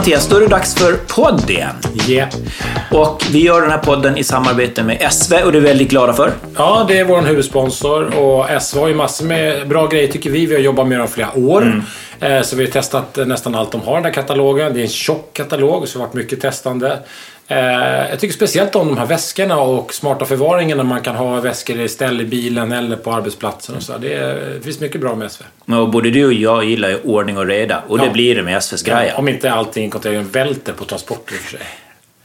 Mattias, då är det dags för podd igen. Yeah. Och vi gör den här podden i samarbete med SV och det är vi väldigt glada för. Ja, det är vår huvudsponsor och SV har ju massor med bra grejer tycker vi. Vi har jobbat med dem flera år. Eh, Så vi har testat nästan allt de har i den här katalogen. Det är en tjock katalog så det har varit mycket testande. Eh, Jag tycker speciellt om de här väskorna och smarta förvaringen när man kan ha väskor i ställ i bilen eller på arbetsplatsen och så. Det, är, det finns mycket bra med SV. Och både du och jag gillar ju ordning och reda och det Ja. blir det med SVs grejer. Om inte allting i containern välter på transporter i och för sig.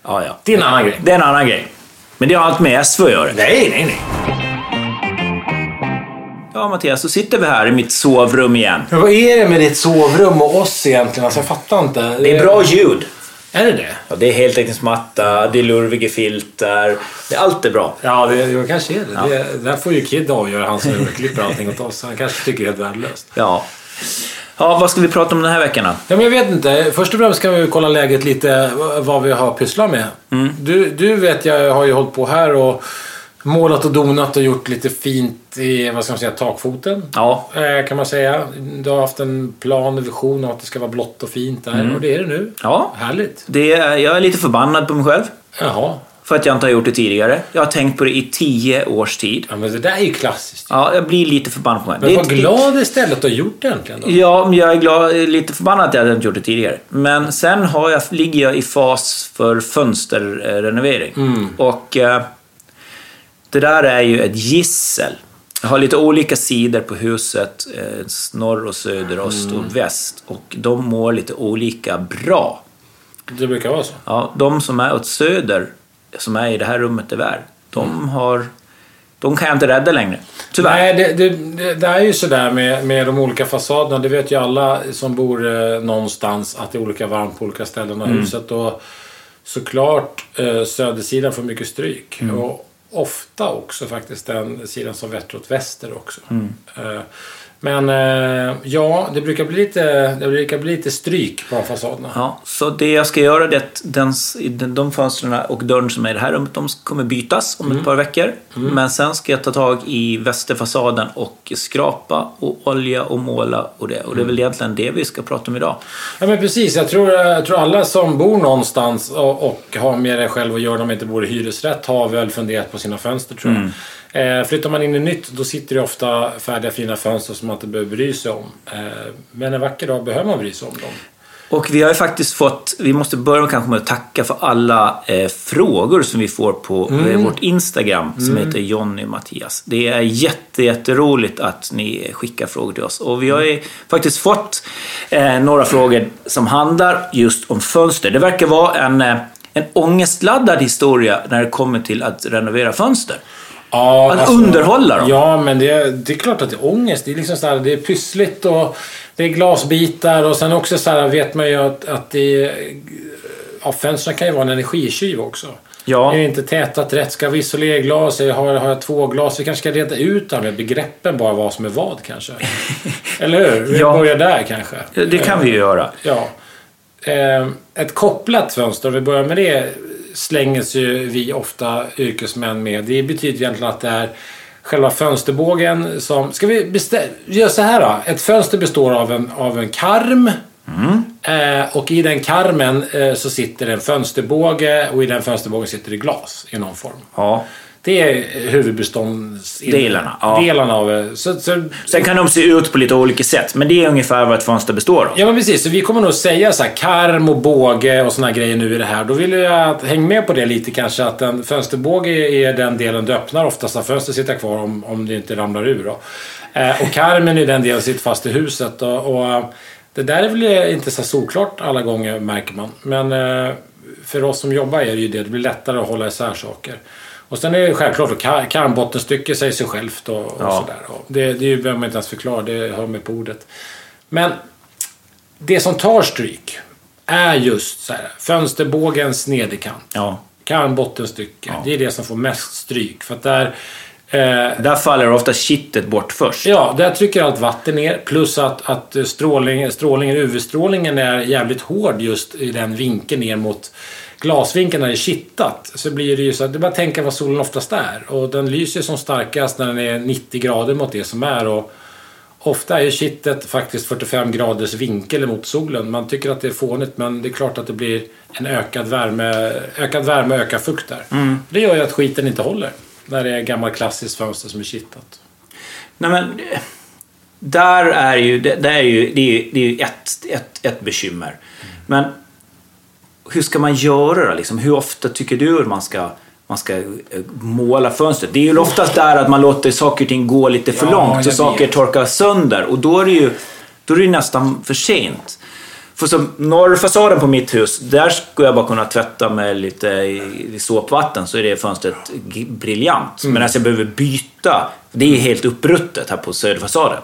Ja, ja. Det är en annan grej. Det är en annan grej. Men det har allt med SV att göra. Nej, nej, nej. Ja Mattias, så sitter vi här i mitt sovrum igen. Men vad är det med ditt sovrum och oss egentligen? Alltså, jag fattar inte. Det är bra ljud. Är det det? Ja, det är heltäckningsmatta, det är lurviga filter. Det, allt är bra. Ja, det, det kanske är det. det. Där får ju Kid avgöra, han som klipper allting åt oss. Han kanske tycker det är helt värdelöst. Ja. Ja, vad ska vi prata om den här veckan då? Ja, men jag vet inte. Först och främst ska vi kolla läget lite, vad vi har pysslat med. Du, du vet, jag har ju hållit på här och målat och donat och gjort lite fint i, vad ska man säga, takfoten. Ja, Eh, kan man säga. Du har haft en plan och vision av att det ska vara blått och fint där. Och det är det nu. ja. Härligt. Det är, jag är lite förbannad på mig själv. Jaha. För att jag inte har gjort det tidigare. Jag har tänkt på det i tio års tid. Ja, men det där är ju klassiskt. Ja, jag blir lite förbannad på mig. Men var inte- glad istället att du har gjort det äntligen då. Ja, men jag är glad, lite förbannad att jag inte gjort det tidigare. Men sen har jag, ligger jag i fas för fönsterrenovering. Och eh, det där är ju ett gissel. Jag har lite olika sidor på huset. Eh, norr och söder, öst och väst. Och de mår lite olika bra. Det brukar vara så. Ja, de som är åt söder, som är i det här rummet där de har... De kan jag inte rädda längre. Tyvärr. Nej, det, det, det, är ju sådär med, med de olika fasaderna. Det vet ju alla som bor eh, någonstans att det är olika varmt på olika ställen av huset. Och såklart eh, södersidan får mycket stryk. Och ofta också faktiskt den sidan som vetter åt väster också. Eh, men eh, ja, det brukar bli lite, det brukar bli lite stryk på de fasaderna. Ja, så det jag ska göra är att den, de fönstren och dörren som är i det här rummet, de kommer bytas om ett par veckor. Men sen ska jag ta tag i västerfasaden och skrapa och olja och måla och det. Och det är väl egentligen det vi ska prata om idag. Ja men precis, jag tror, jag tror alla som bor någonstans och, och har med det själv att göra om de inte bor i hyresrätt har väl funderat på sina fönster tror jag. Eh, flyttar man in i nytt då sitter det ofta färdiga fina fönster som man inte behöver bry sig om. Eh, men en vacker dag behöver man bry sig om dem. Och vi har ju faktiskt fått, vi måste börja kanske med att tacka för alla eh, frågor som vi får på eh, vårt Instagram som heter Jonny Mattias. Det är jätte, jätteroligt att ni skickar frågor till oss. Och vi har ju faktiskt fått eh, några frågor som handlar just om fönster. Det verkar vara en, eh, en ångestladdad historia när det kommer till att renovera fönster. Ja, Att underhålla dem. Ja, men det, det är klart att det är ångest. Det är liksom så här, det är pyssligt och det är glasbitar och sen också så här vet man ju att, att det ja, fönstren kan ju vara en energitjuv också. Ja. Är det inte tätat rätt? Ska vi isolerglas? Har, har jag två glas? Vi kanske ska reda ut det här med begreppen bara vad som är vad kanske. Eller hur? Vi Ja. börjar där kanske. Det kan vi ju göra. Ja. Eh, ett kopplat fönster, om vi börjar med det, slänger sig ju vi ofta yrkesmän med. Det betyder egentligen att det är själva fönsterbågen som... Ska vi bestä- göra så här då? Ett fönster består av en, av en karm. Eh, och i den karmen eh, så sitter en fönsterbåge och i den fönsterbågen sitter det glas i någon form. Ja. Det är huvudbeståndsdelarna. ja. Delarna av det. Så, så, Sen kan de se ut på lite olika sätt, men det är ungefär vad ett fönster består av. Ja men precis, så vi kommer nog säga så här karm och båge och såna grejer nu i det här. Då vill jag att häng med på det lite kanske att en fönsterbåge är den delen du öppnar oftast fönstret sitter kvar om, om det inte ramlar ur. Då. Eh, och karmen är den delen som sitter fast i huset. Och, och eh, det där är väl inte så solklart alla gånger märker man. Men eh, för oss som jobbar är det ju det. Det blir lättare att hålla isär saker. Och sen är det självklart kar- karmbottenstycke säger sig självt och, och Ja. sådär. Och Det, det är ju behöver man inte ens förklara, det hör med på ordet. Men det som tar stryk är just så här, fönsterbågens nederkant. Ja. Karmbottenstycke. Det är det som får mest stryk. För att där... Eh, Där faller ofta kittet bort först. Ja, där trycker allt vatten ner. Plus att, att strålningen, UV-strålningen är jävligt hård just i den vinkeln ner mot glasvinkeln är kittat. Så blir det ju så att det är bara att tänka vad solen oftast är. Och den lyser som starkast när den är 90 grader mot det som är. Och Ofta är ju kittet faktiskt 45 graders vinkel mot solen. Man tycker att det är fånigt men det är klart att det blir en ökad värme, ökad värme och ökad fukt där. Mm. Det gör ju att skiten inte håller. När det är gammalt klassiskt fönster som är kittat. Nej men, där är ju, det, det är ju, det är ju, det är ett, ett, ett bekymmer. Men hur ska man göra då? Liksom? Hur ofta tycker du att man ska, man ska eh, måla fönstret? Det är ju oftast där att man låter saker och ting gå lite för Ja, långt jag saker torkar sönder och då är det ju då är det nästan för sent. För som norrfasaden på mitt hus, där skulle jag bara kunna tvätta med lite i- såpvatten så är det fönstret briljant. Mm. Men alltså jag behöver byta, det är helt uppruttet här på söderfasaden.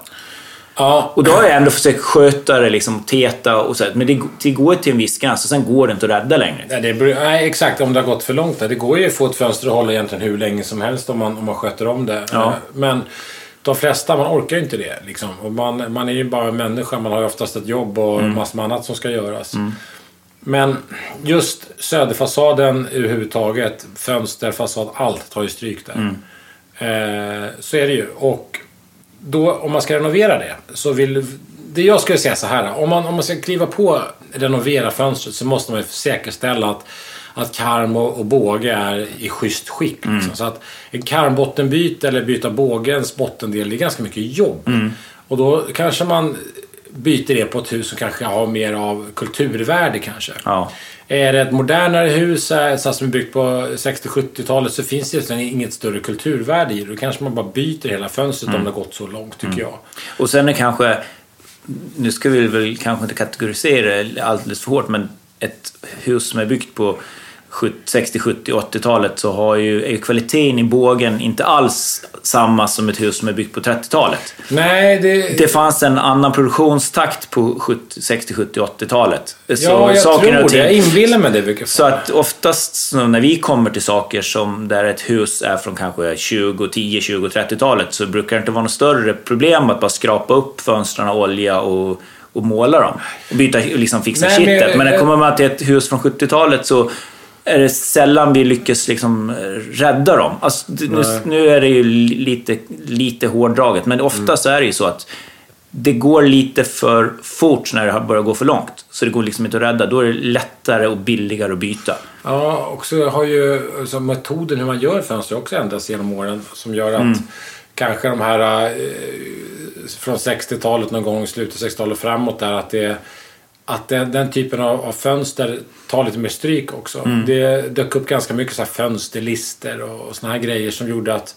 Ja, Och då har jag ändå försökt sköta det, liksom teta och så men det, det går till en viss gräns och sen går det inte att rädda längre. Nej, det beror, nej, exakt. Om det har gått för långt. Där. Det går ju att få ett fönster att hålla egentligen hur länge som helst om man, om man sköter om det. Ja. Eh, Men de flesta, man orkar ju inte det. Liksom. Och man, man är ju bara en människa. Man har ju oftast ett jobb och Mm. massor med annat som ska göras. Men just söderfasaden överhuvudtaget, fönster, fasad, allt tar ju stryk där. Mm. Eh, så är det ju. Och då, om man ska renovera det, så vill... Det jag skulle säga så här. Om man, om man ska kliva på renovera fönstret så måste man ju säkerställa att, att karm och, och båge är i schysst skick. Liksom. Så att en karmbottenbyte eller byta bågens bottendel, det är ganska mycket jobb. Och då kanske man byter det på ett hus som kanske har mer av kulturvärde kanske. Ja. Är det ett modernare hus eh, så som är byggt på 60-70-talet så finns det inget större kulturvärde i det. Då kanske man bara byter hela fönstret om det gått så långt tycker jag. Och sen är kanske, nu ska vi väl kanske inte kategorisera det alldeles för hårt, men ett hus som är byggt på 70, 60, 70, 80-talet så har ju, är kvaliteten i bågen inte alls samma som ett hus som är byggt på 30-talet. Nej, det... Det fanns en annan produktionstakt på 70, 60, 70, 80-talet. Så ja, jag saker tror det. Jag inbillar mig det. Så att oftast när vi kommer till saker som där ett hus är från kanske 20, 10, 20, 30-talet så brukar det inte vara något större problem att bara skrapa upp fönstren, olja och, och måla dem. Och byta, liksom fixa Nej, men- kittet. Men när kommer man till ett hus från 70-talet så är det sällan vi lyckas liksom eh, rädda dem. Alltså, nu, nu är det ju li- lite, lite hårdraget, men oftast är det ju så att det går lite för fort när det har börjat gå för långt. Så det går liksom inte att rädda. Då är det lättare och billigare att byta. Ja, och så har ju alltså, metoden hur man gör fönster också ändrats genom åren. Som gör att kanske de här eh, från 60-talet någon gång, slutet av 60-talet och framåt där att det att den, den typen av, av fönster tar lite mer stryk också. Det dök upp ganska mycket så här fönsterlister och, och såna här grejer som gjorde att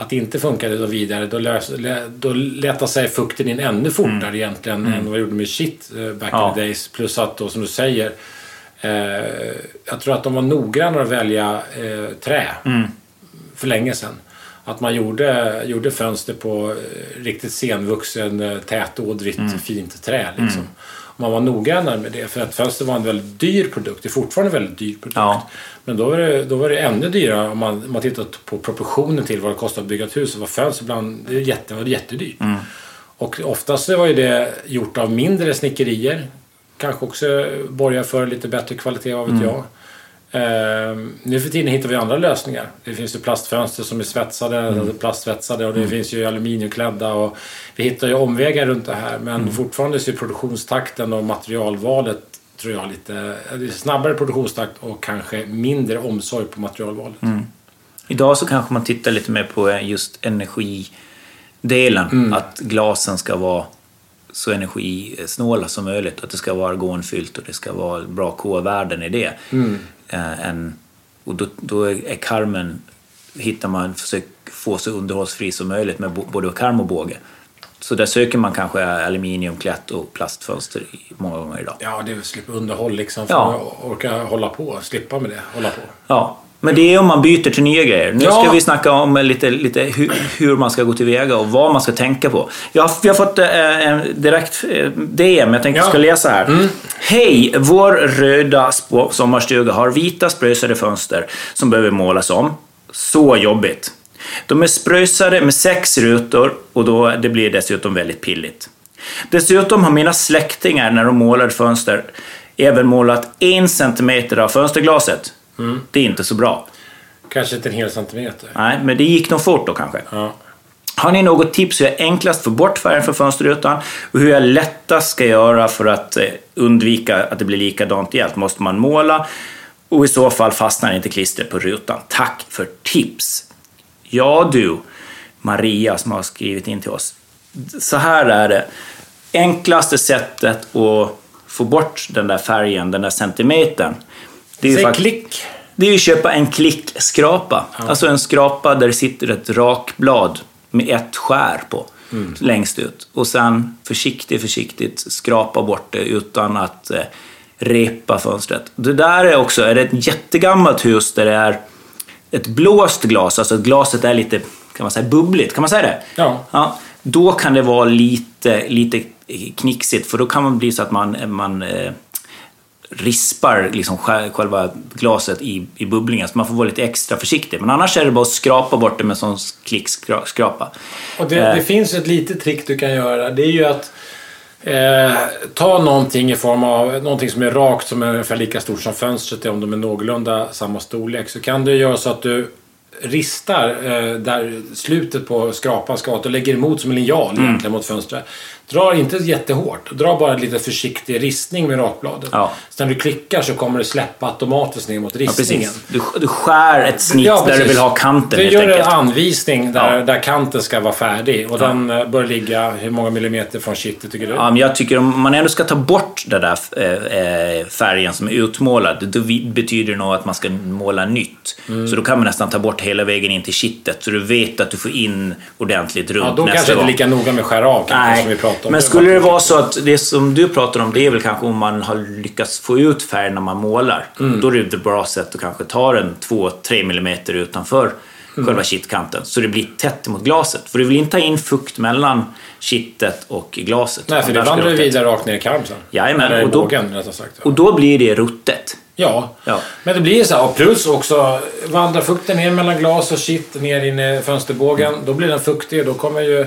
att det inte funkade då vidare. Då, lös, då letade sig fukten in ännu fortare egentligen än vad det gjorde med shit eh, back Ja. in the days. Plus att då som du säger Eh, jag tror att de var noggranna att välja eh, trä för länge sedan. Att man gjorde, gjorde fönster på eh, riktigt senvuxen, eh, tätådrigt, fint trä. Liksom. Man var noggrannare med det för att fönster var en väldigt dyr produkt. Det är fortfarande en väldigt dyr produkt. Ja. Men då var, det, då var det ännu dyrare om man, om man tittar på proportionen till vad det kostar att bygga ett hus. Var fönster ibland det jätte, var jättedyrt. Och oftast var ju det gjort av mindre snickerier. Kanske också borgar för lite bättre kvalitet, vad vet jag. Ehm, nu för tiden hittar vi andra lösningar. Det finns ju plastfönster som är svetsade, alltså plastsvetsade och det finns ju aluminiumklädda. Och vi hittar ju omvägar runt det här. Men fortfarande så är produktionstakten och materialvalet tror jag lite... Snabbare produktionstakt och kanske mindre omsorg på materialvalet. Idag så kanske man tittar lite mer på just energidelen. Att glasen ska vara så energisnåla som möjligt. Att det ska vara argonfyllt och det ska vara bra K-värden i det. Eh, en, och då, då är karmen, hittar man, försöker få så underhållsfri som möjligt med både karm och båge. Så där söker man kanske aluminiumklätt och plastfönster många gånger idag. Ja, det är slippa underhåll liksom. För Ja. att orka hålla på. Slippa med det. Hålla på. Ja, men det är om man byter till nya grejer. Nu Ja. ska vi snacka om lite, lite hur, hur man ska gå tillväga och vad man ska tänka på. Jag har, vi har fått eh, en direkt eh, DM, jag tänkte Ja. jag ska läsa här. Hej! Vår röda sommarstuga har vita spröjsade fönster som behöver målas om. Så jobbigt. De är spröjsade med sex rutor och då, det blir dessutom väldigt pilligt. Dessutom har mina släktingar när de målar fönster även målat en centimeter av fönsterglaset. Det är inte så bra. Kanske inte en hel centimeter. Nej, men det gick nog fort då kanske. Ja. Har ni något tips hur jag enklast får bort färgen från fönsterrutan och hur jag lättast ska göra för att eh, undvika att det blir likadant igen? Måste man måla? Och i så fall fastnar inte klistret på rutan. Tack för tips! Ja du, Maria som har skrivit in till oss. Så här är det. Enklaste sättet att få bort den där färgen, den där centimetern. Det är Säg klick. Det är ju att köpa en klickskrapa. Ja. Alltså en skrapa där det sitter ett rakblad med ett skär på. Mm. Längst ut. Och sen försiktigt, försiktigt skrapa bort det utan att eh, repa fönstret. Det där är också, är det ett jättegammalt hus där det är ett blåst glas, alltså glaset är lite kan man säga, bubbligt, kan man säga det? Ja. ja. Då kan det vara lite, lite knixigt för då kan man bli så att man, man eh, rispar liksom själva glaset i, i bubblingen. Så man får vara lite extra försiktig. Men annars är det bara att skrapa bort det med sån klickskrapa. Och det, det eh. finns ett litet trick du kan göra. Det är ju att eh, ta någonting i form av någonting som är rakt som är ungefär lika stort som fönstret om de är någorlunda samma storlek. Så kan du göra så att du ristar eh, där slutet på skrapan ska vara och lägger emot som en linjal mm. egentligen mot fönstret. Dra inte jättehårt. Dra bara en lite försiktig ristning med rakbladet. Ja. Så när du klickar så kommer det släppa automatiskt ner mot ristningen. Ja, du, du skär ett snitt ja, där du vill ha kanten Du gör enkelt. en anvisning där, där kanten ska vara färdig. Och den eh, bör ligga hur många millimeter från kittet tycker du? Ja, men jag tycker om man ändå ska ta bort den där äh, färgen som är utmålad. Då betyder det nog att man ska måla nytt. Mm. Så då kan man nästan ta bort hela vägen in till kittet. Så du vet att du får in ordentligt runt nästa gång. Ja, då kanske det inte lika noga med att skära av kanske, som vi pratar men skulle det vara så att det som du pratar om, det är väl kanske om man har lyckats få ut färg när man målar. Mm. Då är det ett bra sätt att kanske ta den 2-3 mm utanför mm. själva kittkanten. Så det blir tätt mot glaset. För du vill inte ha in fukt mellan kittet och glaset. Nej, för det vandrar vidare rakt ner i karm sen. Jajamän, Eller och då, bågen, sagt, och då blir det ruttet. Ja. ja, men det blir så här. Plus också vandrar fukten ner mellan glas och kitt ner in i fönsterbågen. Mm. Då blir den fuktig och då kommer ju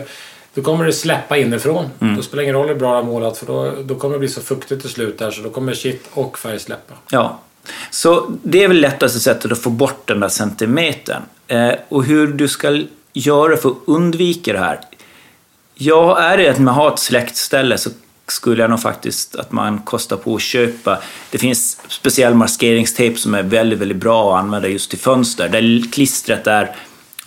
då kommer det släppa inifrån. Mm. Då spelar det ingen roll hur bra det är målat för då, då kommer det bli så fuktigt till slut där så då kommer kitt och färg släppa. Ja. Så det är väl lättaste sättet att få bort den där centimetern. Eh, och hur du ska göra för att undvika det här. Ja, är det att man har ett släktställe så skulle jag nog faktiskt att man kostar på att köpa. Det finns speciell maskeringstejp som är väldigt, väldigt bra att använda just till fönster. Där klistret är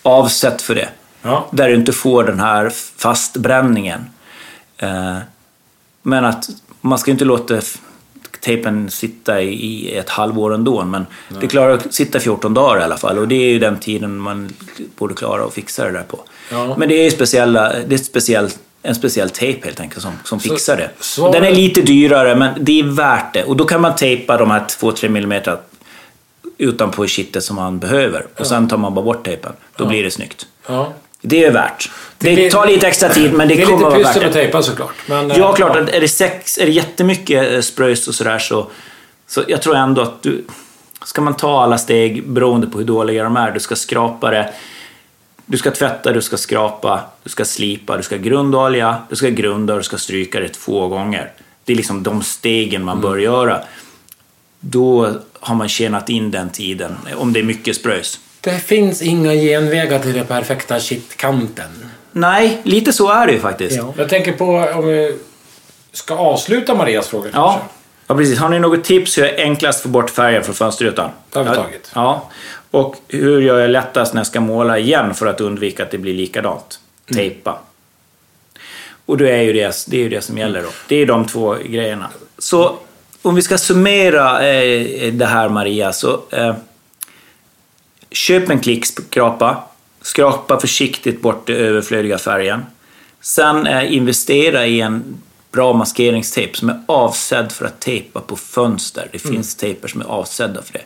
avsett för det. Ja. Där du inte får den här fastbränningen. Eh, men att man ska inte låta tejpen sitta i ett halvår ändå. Men Nej. det klarar att sitta 14 dagar i alla fall. Och det är ju den tiden man borde klara att fixa det där på. Ja. Men det är, speciella, det är speciell, en speciell tejp helt enkelt som, som så, fixar det. Så... Den är lite dyrare men det är värt det. Och då kan man tejpa de här 2-3 mm utanpå kittet som man behöver. Och ja. sen tar man bara bort tejpen. Då ja. blir det snyggt. Ja. Det är värt. Det, det tar lite extra tid men det, det kommer att vara värt det. är lite pyssel att tejpa såklart. Men, ja, äh, klart. Är det, sex, är det jättemycket eh, spröjs och sådär så, så jag tror ändå att du... Ska man ta alla steg beroende på hur dåliga de är. Du ska skrapa det. Du ska tvätta, du ska skrapa, du ska slipa, du ska grundolja, du ska grunda och du ska stryka det två gånger. Det är liksom de stegen man bör mm. göra. Då har man tjänat in den tiden, om det är mycket spröjs. Det finns inga genvägar till den perfekta kittkanten. Nej, lite så är det ju faktiskt. Ja. Jag tänker på om vi ska avsluta Marias frågor ja. kanske? Ja, precis. Har ni något tips hur jag enklast får bort färgen från fönsterrutan? Det har vi tagit. Ja. Och hur gör jag lättast när jag ska måla igen för att undvika att det blir likadant? Mm. Tejpa. Och det är ju det, det, är ju det som gäller då. Det är de två grejerna. Så om vi ska summera eh, det här Maria, så eh, Köp en klickskrapa. Skrapa försiktigt bort den överflödiga färgen. Sen eh, investera i en bra maskeringstejp som är avsedd för att tejpa på fönster. Det mm. finns tejper som är avsedda för det.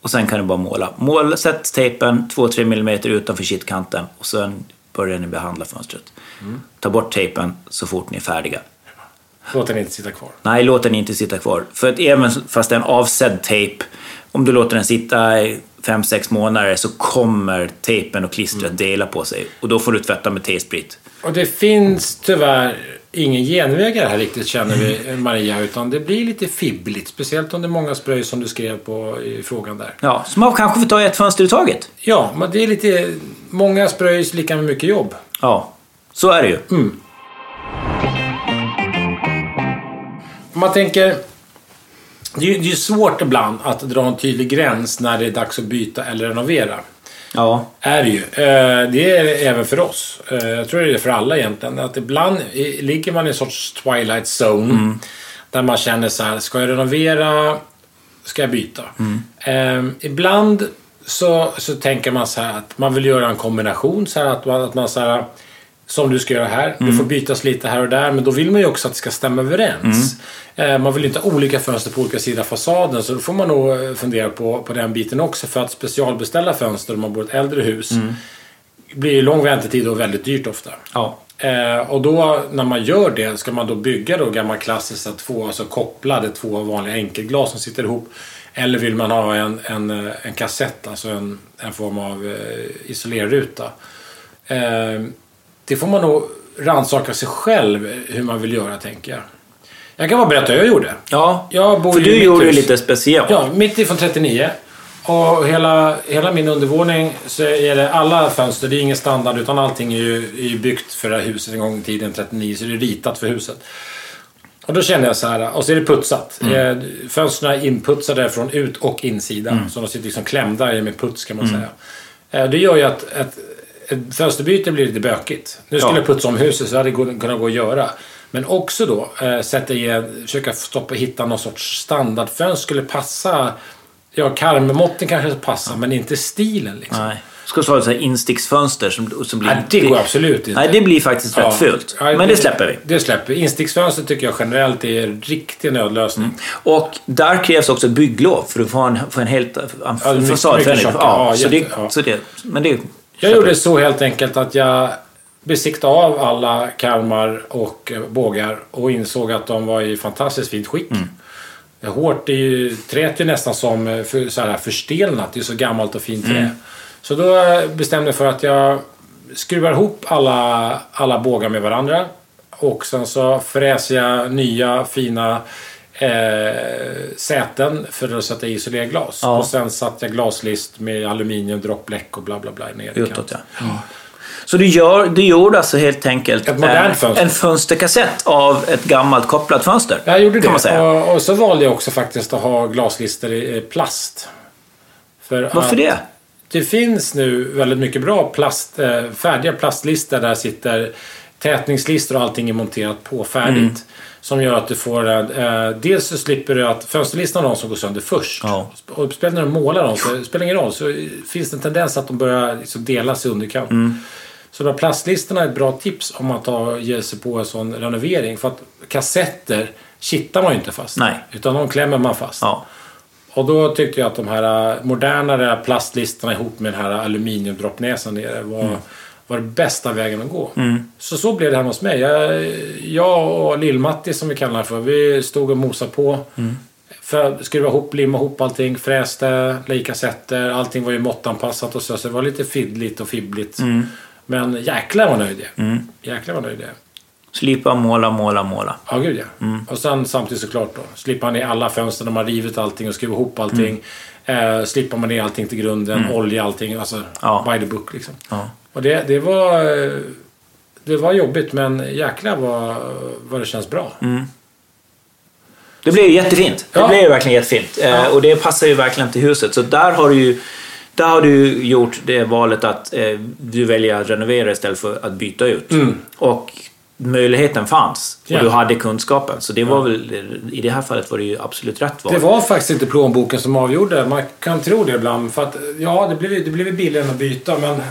Och sen kan du bara måla. Mål, sätt tejpen 2-3 mm utanför kittkanten och sen börjar ni behandla fönstret. Mm. Ta bort tejpen så fort ni är färdiga. Låt den inte sitta kvar. Nej, låt den inte sitta kvar. För att även fast det är en avsedd tejp, om du låter den sitta fem sex månader så kommer tejpen och klistret mm. dela på sig. Och då får du tvätta med tejsprit. Och det finns tyvärr ingen genvägar här riktigt känner vi Maria. Utan det blir lite fibbligt. Speciellt om det är många spröj som du skrev på i frågan där. Ja, så man kanske får ta ett fönster i taget. Ja, men det är lite... Många spröjs lika med mycket jobb. Ja, så är det ju. Mm. Man tänker... Det är ju det svårt ibland att dra en tydlig gräns när det är dags att byta eller renovera. Ja. Är det ju. Eh, Det är det även för oss. Eh, Jag tror det är för alla egentligen. Att ibland ligger man i en sorts twilight zone. Där man känner så här, ska jag renovera? Ska jag byta? Eh, Ibland så, så tänker man så här att man vill göra en kombination. Så här att man, att man så här, som du ska göra här. Det får bytas lite här och där. Men då vill man ju också att det ska stämma överens. Eh, Man vill inte ha olika fönster på olika sidor av fasaden. Så då får man nog eh, fundera på, på den biten också. För att specialbeställa fönster om man bor i ett äldre hus. blir ju lång väntetid och väldigt dyrt ofta. Ja. Eh, och då när man gör det, ska man då bygga då gamla klassiska två, alltså kopplade två vanliga enkelglas som sitter ihop. Eller vill man ha en, en, eh, en kassett, alltså en, en form av eh, isolerruta. Eh, det får man nog rannsaka sig själv hur man vill göra, tänker jag. Jag kan bara berätta hur jag gjorde. Ja, Jag bor för du gjorde hus. lite speciellt. Ja, mitt ifrån 39. Och hela, hela min undervåning så är det alla fönster, det är ingen standard utan allting är ju, är ju byggt för det här huset en gång i tiden, 39, så det är ritat för huset. Och då kände jag så här, och så är det putsat. Eh, Fönstren är inputsade från ut och insida. Så de sitter liksom klämda med puts kan man säga. Eh, Det gör ju att ett, ett fönsterbyte blir lite bökigt. Nu skulle Ja. jag putsa om huset så det hade kunnat gå att göra. Men också då eh, sätta i, försöka stoppa, hitta någon sorts standardfönster skulle passa. Ja, karmmåtten kanske passar, men inte stilen liksom. Nej. Ska du ha ett insticksfönster som, som blir... Nej, det går absolut inte. Nej, det blir faktiskt rätt fult. Ja, Men det släpper vi. Det släpper. Insticksfönster tycker jag generellt är en riktig nödlösning. Och där krävs också bygglov för att få en, få en helt en Ja, fasadförändring. Ja, Ja, så, det, så det... Men det Jag gjorde så helt enkelt att jag besiktade av alla karmar och bågar och insåg att de var i fantastiskt fint skick. Mm. Hårt, är ju, träet är nästan som för, så här förstelnat. Det är så gammalt och fint trä. Mm. Så då bestämde jag för att jag skruvar ihop alla, alla bågar med varandra. Och sen så fräser jag nya fina eh, säten för att sätta i isolerglas. Ja. Och sen satte jag glaslist med aluminium, droppbläck och bla bla bla ner i Utåt, kanten. ja. Så du, gör, du gjorde alltså helt enkelt en, fönster. en fönsterkassett av ett gammalt kopplat fönster? Jag gjorde det. Kan man säga. Och, och så valde jag också faktiskt att ha glaslister i i plast. För Varför det? Det finns nu väldigt mycket bra plast, eh, färdiga plastlister där sitter tätningslister och allting är monterat på färdigt. Mm. Som gör att du får... Eh, dels så slipper du att fönsterlistan är de som går sönder först. Ja. Och speciellt när du målar dem så spelar ingen roll. Så finns det en tendens att de börjar liksom delas i underkant. Mm. Så de plastlistorna är ett bra tips om man tar, ger sig på en sån renovering. För att kassetter kittar man ju inte fast. Nej. Utan de klämmer man fast. Ja. Och då tyckte jag att de här äh, modernare plastlistorna ihop med den här aluminiumdroppnäsan nere var, Mm. Var det bästa vägen att gå. Så så blev det hemma hos mig. Jag, jag och Lill-Matti som vi kallar honom för, vi stod och mosade på. Mm. För, skruva ihop, limma ihop allting, fräste, la kassetter. Allting var ju måttanpassat och så. Så det var lite fiddligt och fibbligt. Mm. Men jäklar vad nöjd jag är. Jäklar vad nöjd jag. Slipa, måla, måla, måla. Ja, gud ja. Och sen samtidigt såklart då. Slipper man ner alla fönster när man rivit allting och skrivit ihop allting. Eh, slipper man ner allting till grunden, olja allting. Alltså Ja. by the book liksom. Ja. Och det, det var... Det var jobbigt men jäklar vad, vad det känns bra. Det blev ju jättefint. Det Ja. blev ju verkligen jättefint. Eh, Ja. Och det passar ju verkligen till huset. Så där har du ju där har du gjort det valet att eh, du väljer att renovera istället för att byta ut. Och möjligheten fanns. Och Ja. du hade kunskapen. Så det var väl, i det här fallet var det ju absolut rätt val. Det var faktiskt inte plånboken som avgjorde. Man kan tro det ibland. För att, ja, det blev, det blev billigare att byta men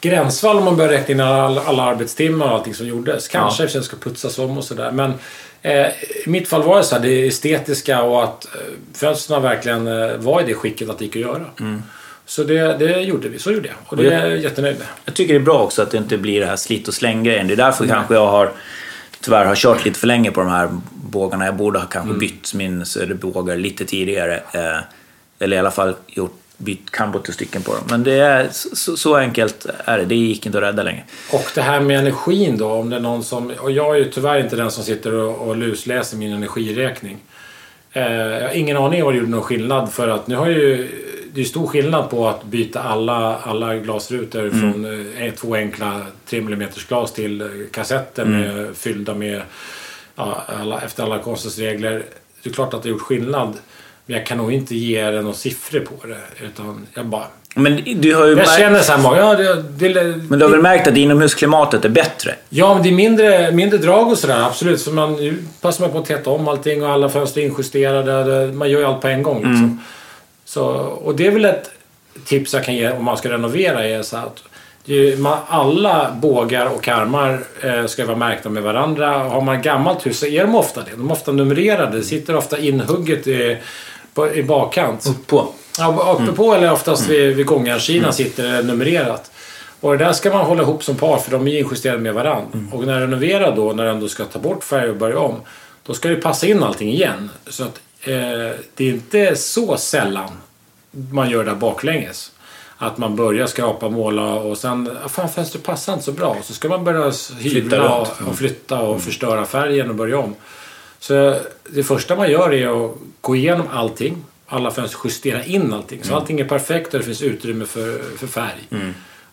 gränsfall om man börjar räkna in alla, alla arbetstimmar och allting som gjordes. Kanske ja. ska putsas om och sådär. Men eh, i mitt fall var det så här, det estetiska och att eh, fönstren verkligen eh, var i det skicket att det gick att göra. Så det, det gjorde vi. Så gjorde jag. Och det är jag jättenöjd med. Jag tycker det är bra också att det inte blir det här slit och släng-grejen. Det är därför kanske jag har tyvärr har kört lite för länge på de här bågarna. Jag borde ha kanske bytt min söderbågar lite tidigare. Eh, eller i alla fall gjort bytt karbottenstycken på dem. Men det är, så, så enkelt är det. Det gick inte att rädda längre. Och det här med energin då, om det är någon som... Och jag är ju tyvärr inte den som sitter och, och lusläser min energiräkning. Eh, jag har ingen aning om vad det gjorde någon skillnad för att nu har ju... Det är stor skillnad på att byta alla, alla glasrutor Mm. från eh, två enkla 3 mm glas till eh, kassetter Mm. med, fyllda med... Ja, alla, efter alla konstens regler. Det är klart att det har gjort skillnad. Men jag kan nog inte ge er några siffror på det. Utan jag bara... Men du har ju Jag märkt, känner så här, bara, ja, det, det, men du har väl märkt att inomhusklimatet är bättre? Ja, men det är mindre, mindre drag och sådär. Absolut. För man, nu passar man på att täta om allting och alla fönster är injusterade. Man gör ju allt på en gång. Liksom. Mm. Så, och det är väl ett tips jag kan ge om man ska renovera. Är så att alla bågar och karmar eh, ska vara märkta med varandra. Har man ett gammalt hus så är de ofta det. De är ofta numrerade. Det sitter ofta inhugget i, på, i bakkant. På. Ja, uppe på eller oftast vid, vid gångjärnskivan sitter det numrerat. Och det där ska man hålla ihop som par för de är injusterade med varandra. Och när renoverar då, när den då ska ta bort färg och börja om. Då ska det passa in allting igen. Så att eh, det är inte så sällan man gör det här baklänges. Att man börjar skrapa, måla och sen, ah, fan fönstret passar inte så bra. Så ska man börja hyvla runt. och, och flytta och förstöra färgen och börja om. Så det första man gör är att gå igenom allting. Alla fönster, justera in allting. Så allting är perfekt och det finns utrymme för, för färg.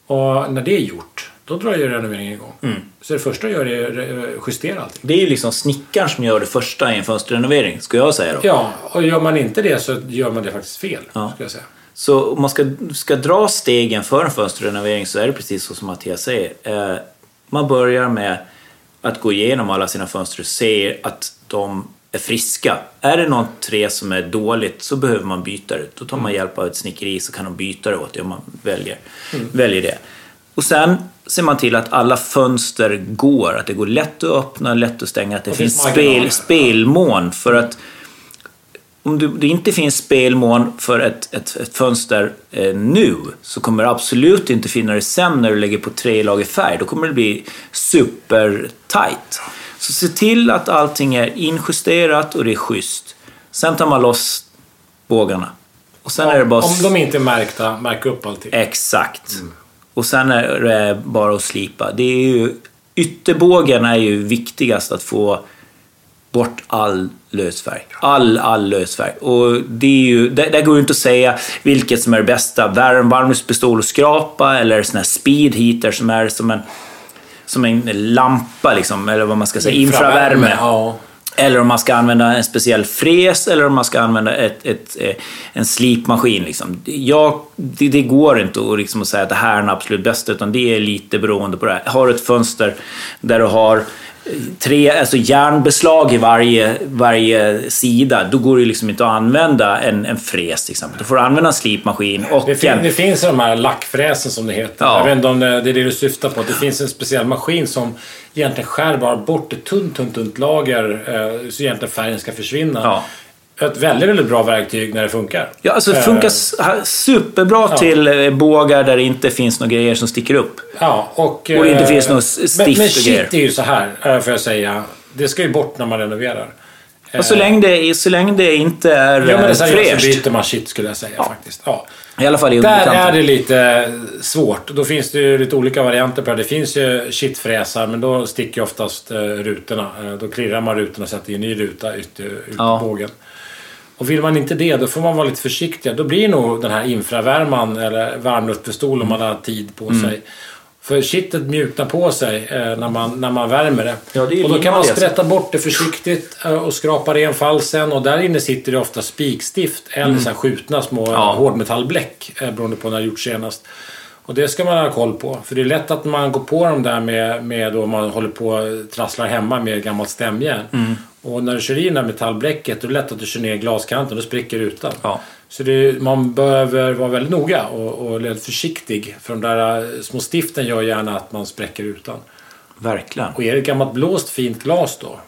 Och när det är gjort, då drar ju renoveringen igång. Så det första jag gör är att justera allting. Det är ju liksom snickaren som gör det första i en fönsterrenovering, ska jag säga då. Ja, och gör man inte det så gör man det faktiskt fel. Ja. Ska jag säga. Så om man ska, ska dra stegen för en fönsterrenovering så är det precis så som Mattias säger. Eh, man börjar med att gå igenom alla sina fönster och se att de är friska. Är det något trä som är dåligt så behöver man byta det. Då tar man hjälp av ett snickeri så kan de byta det åt dig om man väljer, väljer det. Och sen ser man till att alla fönster går, att det går lätt att öppna, lätt att stänga, att det Och finns spel, spelmån. För att om det inte finns spelmån för ett, ett, ett fönster eh, nu så kommer det absolut inte finnas det sen när du lägger på tre lager färg. Då kommer det bli super tight. Så se till att allting är injusterat och det är schysst. Sen tar man loss bågarna. Och sen är det bara... Om de inte är märkta, märk upp allting. Exakt. Och sen är det bara att slipa. Det är ju, ytterbågen är ju viktigast att få bort all lösfärg. All, all lösfärg. Och det är ju, där, där går det inte att säga vilket som är det bästa. Värm, varmluftspistol och skrapa eller sån här speed heater som är som en, som en lampa liksom, eller vad man ska säga, infravärme. Ja. Eller om man ska använda en speciell fräs eller om man ska använda ett, ett, eh, en slipmaskin. Liksom. Jag, det, det går inte att, liksom, att säga att det här är den absolut bästa, utan det är lite beroende på det här. Har du ett fönster där du har tre alltså järnbeslag i varje, varje sida, då går det liksom inte att använda en, en fräs till exempel. Då får du använda en slipmaskin och Det, fin- en... det finns de här lackfräsen som det heter. Ja. Jag vet inte om det, är det du syftar på. Det finns en speciell maskin som egentligen skär bara bort ett tunt, tunt, tunt lager eh, så egentligen färgen ska försvinna. Ja. Ett väldigt, väldigt bra verktyg när det funkar. Ja, alltså det Eh, funkar s- superbra Ja. till eh, bågar där det inte finns några grejer som sticker upp. Ja, och... Och det inte eh, finns något stift men, men shit är ju så här, eh, får jag säga. Det ska ju bort när man renoverar. Och så länge det, så länge det inte är Ja, men det eh, är så fräscht. byter man shit skulle jag säga faktiskt. Ja. I alla fall i Där är det lite svårt. Då finns det ju lite olika varianter på det. Det finns ju shitfräsar, men då sticker ju oftast eh, rutorna. Eh, då klirrar man rutorna och sätter i en ny ruta ut, ut Ja. bågen. Och vill man inte det, då får man vara lite försiktig. Då blir nog den här infravärman eller varmluftpistol om man har tid på Mm. sig. För kittet mjuknar på sig eh, när, man, när man värmer det. Ja, det och då kan man sprätta bort det försiktigt eh, och skrapa ren falsen. Och där inne sitter det ofta spikstift eller så här skjutna små Mm. Ja. hårdmetallbläck eh, beroende på när det gjorts senast. Och det ska man ha koll på. För det är lätt att man går på dem där med, med då man håller på och trasslar hemma med gammalt stämjärn. Mm. Och när du kör in det här metallbläcket då är det lätt att du kör ner glaskanten och då spricker rutan. Ja. Så det, man behöver vara väldigt noga och, och väldigt försiktig. För de där eh, små stiften gör gärna att man spräcker rutan. Verkligen. Och är det ett gammalt blåst fint glas då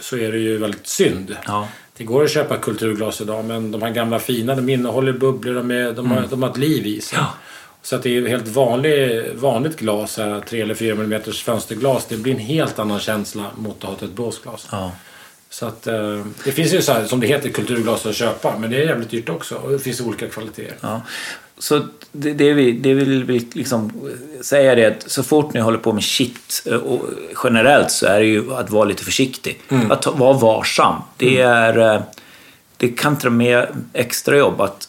så är det ju väldigt synd. Ja. Det går att köpa kulturglas idag men de här gamla fina de innehåller bubblor, de, är, de, har, de har ett liv i sig. Mm. Ja. Så att det är helt vanlig, vanligt glas, här, 3 eller 4 mm fönsterglas, det blir en helt annan känsla mot att ha ett blåsglas. Ja. Så att, eh, det finns ju så här, som det heter, kulturglas att köpa. Men det är jävligt dyrt också. Och det finns olika kvaliteter. Ja. Så det, det, vi, det vill vi liksom säga är att så fort ni håller på med shit eh, och generellt så är det ju att vara lite försiktig. Mm. Att ta- vara varsam. Det, är, eh, det kan dra med extra jobb. Att,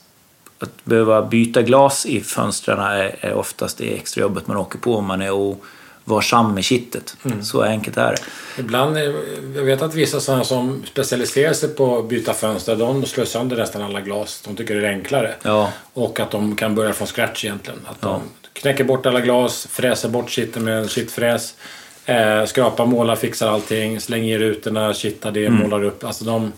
att behöva byta glas i fönstren är, är oftast det extra jobbet man åker på om man är ovarsam med kittet. Mm. Så enkelt är det. Ibland, eh, jag vet att vissa sådana som specialiserar sig på att byta fönster, de slår sönder nästan alla glas. De tycker det är enklare. Ja. Och att de kan börja från scratch egentligen. Att de knäcker bort alla glas, fräser bort kittet med en kittfräs. Eh, skrapar, målar, fixar allting, slänger i rutorna, kittar det, målar upp. Alltså de,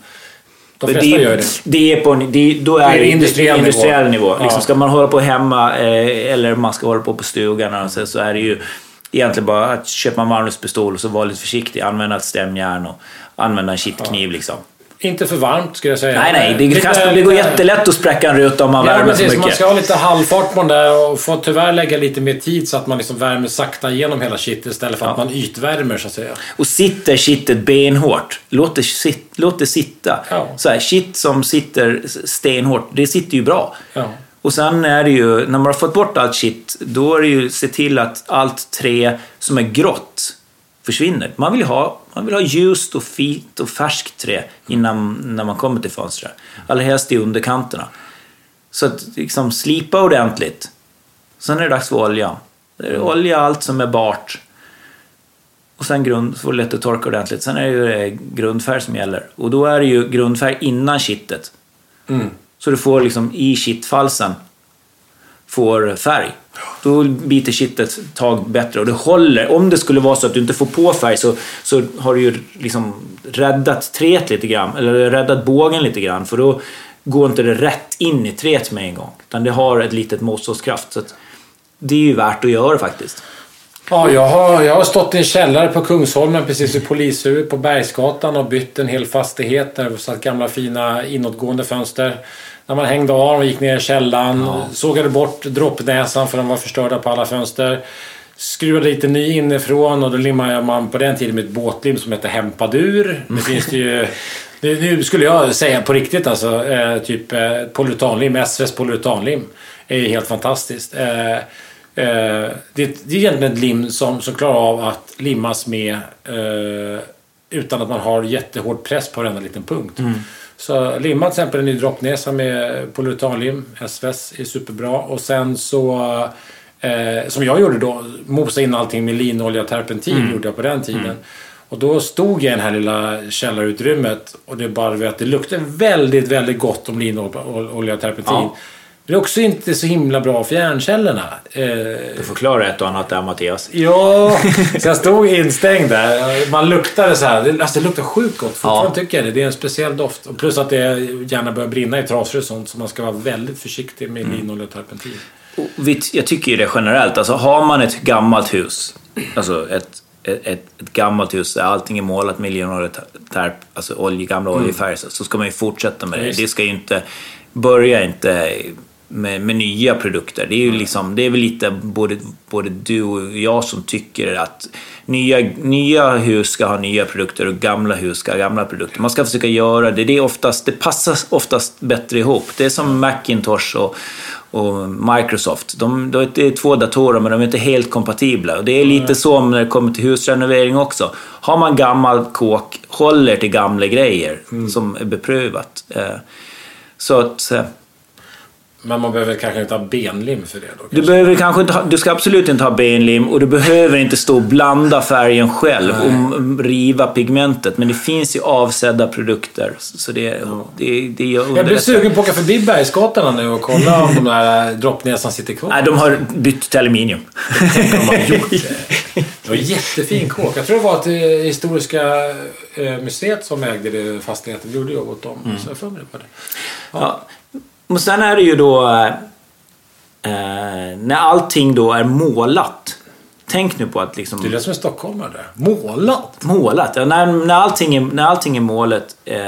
de flesta det, gör det. det är på, det, då är Det det industriell nivå. industriell nivå. Ja. Liksom, ska man hålla på hemma eh, eller man ska hålla på på stugan så, så är det ju egentligen bara att köpa en varmluftspistol och så vara lite försiktig. Använda ett stämjärn och använda en kittkniv liksom. Inte för varmt skulle jag säga. Nej, nej. Det, Lite- kan, det går lite- jättelätt att spräcka en ruta om man Ja, värmer för precis. Man mycket. ska ha lite halvfart på den där och får tyvärr lägga lite mer tid så att man liksom värmer sakta igenom hela kittet istället för att Ja. man ytvärmer så att säga. Och sitter kittet benhårt, låt det, sit, låt det sitta. Ja. Så här, kitt som sitter stenhårt, det sitter ju bra. Ja. Och sen är det ju, när man har fått bort allt shit, då är det ju se till att allt trä som är grått försvinner. Man vill ju ha, man vill ha ljust och fint och färskt trä innan när man kommer till fönstret. Allra helst i underkanterna. Så att liksom slipa ordentligt. Sen är det dags för oljan. Det är olja allt som är bart. Och sen grund, så får det lätt att torka ordentligt. Sen är det ju eh, grundfärg som gäller. Och då är det ju grundfärg innan kittet. Mm. Så du får liksom i kittfalsen får färg. Då biter kittet tag bättre och det håller. Om det skulle vara så att du inte får på färg så, så har du ju liksom räddat träet lite grann. Eller räddat bågen lite grann. För då går inte det rätt in i träet med en gång. Utan det har ett litet motståndskraft. Så att det är ju värt att göra faktiskt. Ja, jag har, jag har stått i en källare på Kungsholmen precis vid polishuvudet på Bergsgatan och bytt en hel fastighet där det satt gamla fina inåtgående fönster. När man hängde av och gick ner i källaren, sågade bort droppnäsan för de var förstörda på alla fönster. Skruvade lite ny inifrån och då limmade man på den tiden med ett båtlim som hette Hempadur. Nu finns det ju... det- Nu skulle jag säga på riktigt alltså, eh, typ eh, polyuretanlim, SVs polyuretanlim. är ju helt fantastiskt. Eh, Eh, det, det är egentligen ett lim som, som klarar av att limmas med eh, utan att man har jättehård press på varenda liten punkt. Så limma till exempel en ny droppnäsa med polyuretanlim, SVS, är superbra. Och sen så, eh, som jag gjorde då, mosa in allting med linolja och terpentin gjorde jag på den tiden. Och då stod jag i det här lilla källarutrymmet och det bara vet, det luktade väldigt, väldigt gott om linolja och terpentin. Ja. Det är också inte så himla bra för hjärncellerna. Eh, Du förklarar ett och annat där Mattias. ja, så jag stod instängd där. Man luktade så här. Alltså det luktar sjukt gott. Fortfarande Ja. tycker jag det. Det är en speciell doft. Och plus att det gärna börjar brinna i trasor och sånt. Så man ska vara väldigt försiktig med linolja och terpentin. Och Jag tycker ju det generellt. Alltså har man ett gammalt hus, alltså ett, ett, ett, gammalt hus där allting är målat med linoljeterp, alltså olje, gamla oljefärger, så- så ska man ju fortsätta med det. Visst. Det ska ju inte, börja inte med, med nya produkter. Det är ju liksom, det är väl lite både, både du och jag som tycker att nya, nya hus ska ha nya produkter och gamla hus ska ha gamla produkter. Man ska försöka göra det. Det, är oftast, det passar oftast bättre ihop. Det är som Macintosh och, och Microsoft. De, de, det är två datorer men de är inte helt kompatibla. Och det är lite så när det kommer till husrenovering också. Har man gammal kåk, håller till gamla grejer som är beprövat. Eh, Så att... eh, Men man behöver kanske inte ha benlim för det då. Du, kanske. behöver kanske inte ha, du ska absolut inte ha benlim och du behöver inte stå och blanda färgen själv och m- riva pigmentet. Men det finns ju avsedda produkter. Så det, det, det gör Jag blir sugen på att åka förbi Bergsgatan nu och kolla om de där droppnäsan sitter kvar. Nej, de har bytt till aluminium. Tänk om de har gjort det. Det var jättefin kåk. Jag tror det var att det Historiska eh, museet som ägde det fastigheten. Vi gjorde jobb åt dem. Så jag får mig på det. Ja. Men sen är det ju då eh, när allting då är målat. Tänk nu på att liksom... Det är det som är stockholmare där. Målat! Målat. Ja, när, när, allting är, när allting är målet, eh,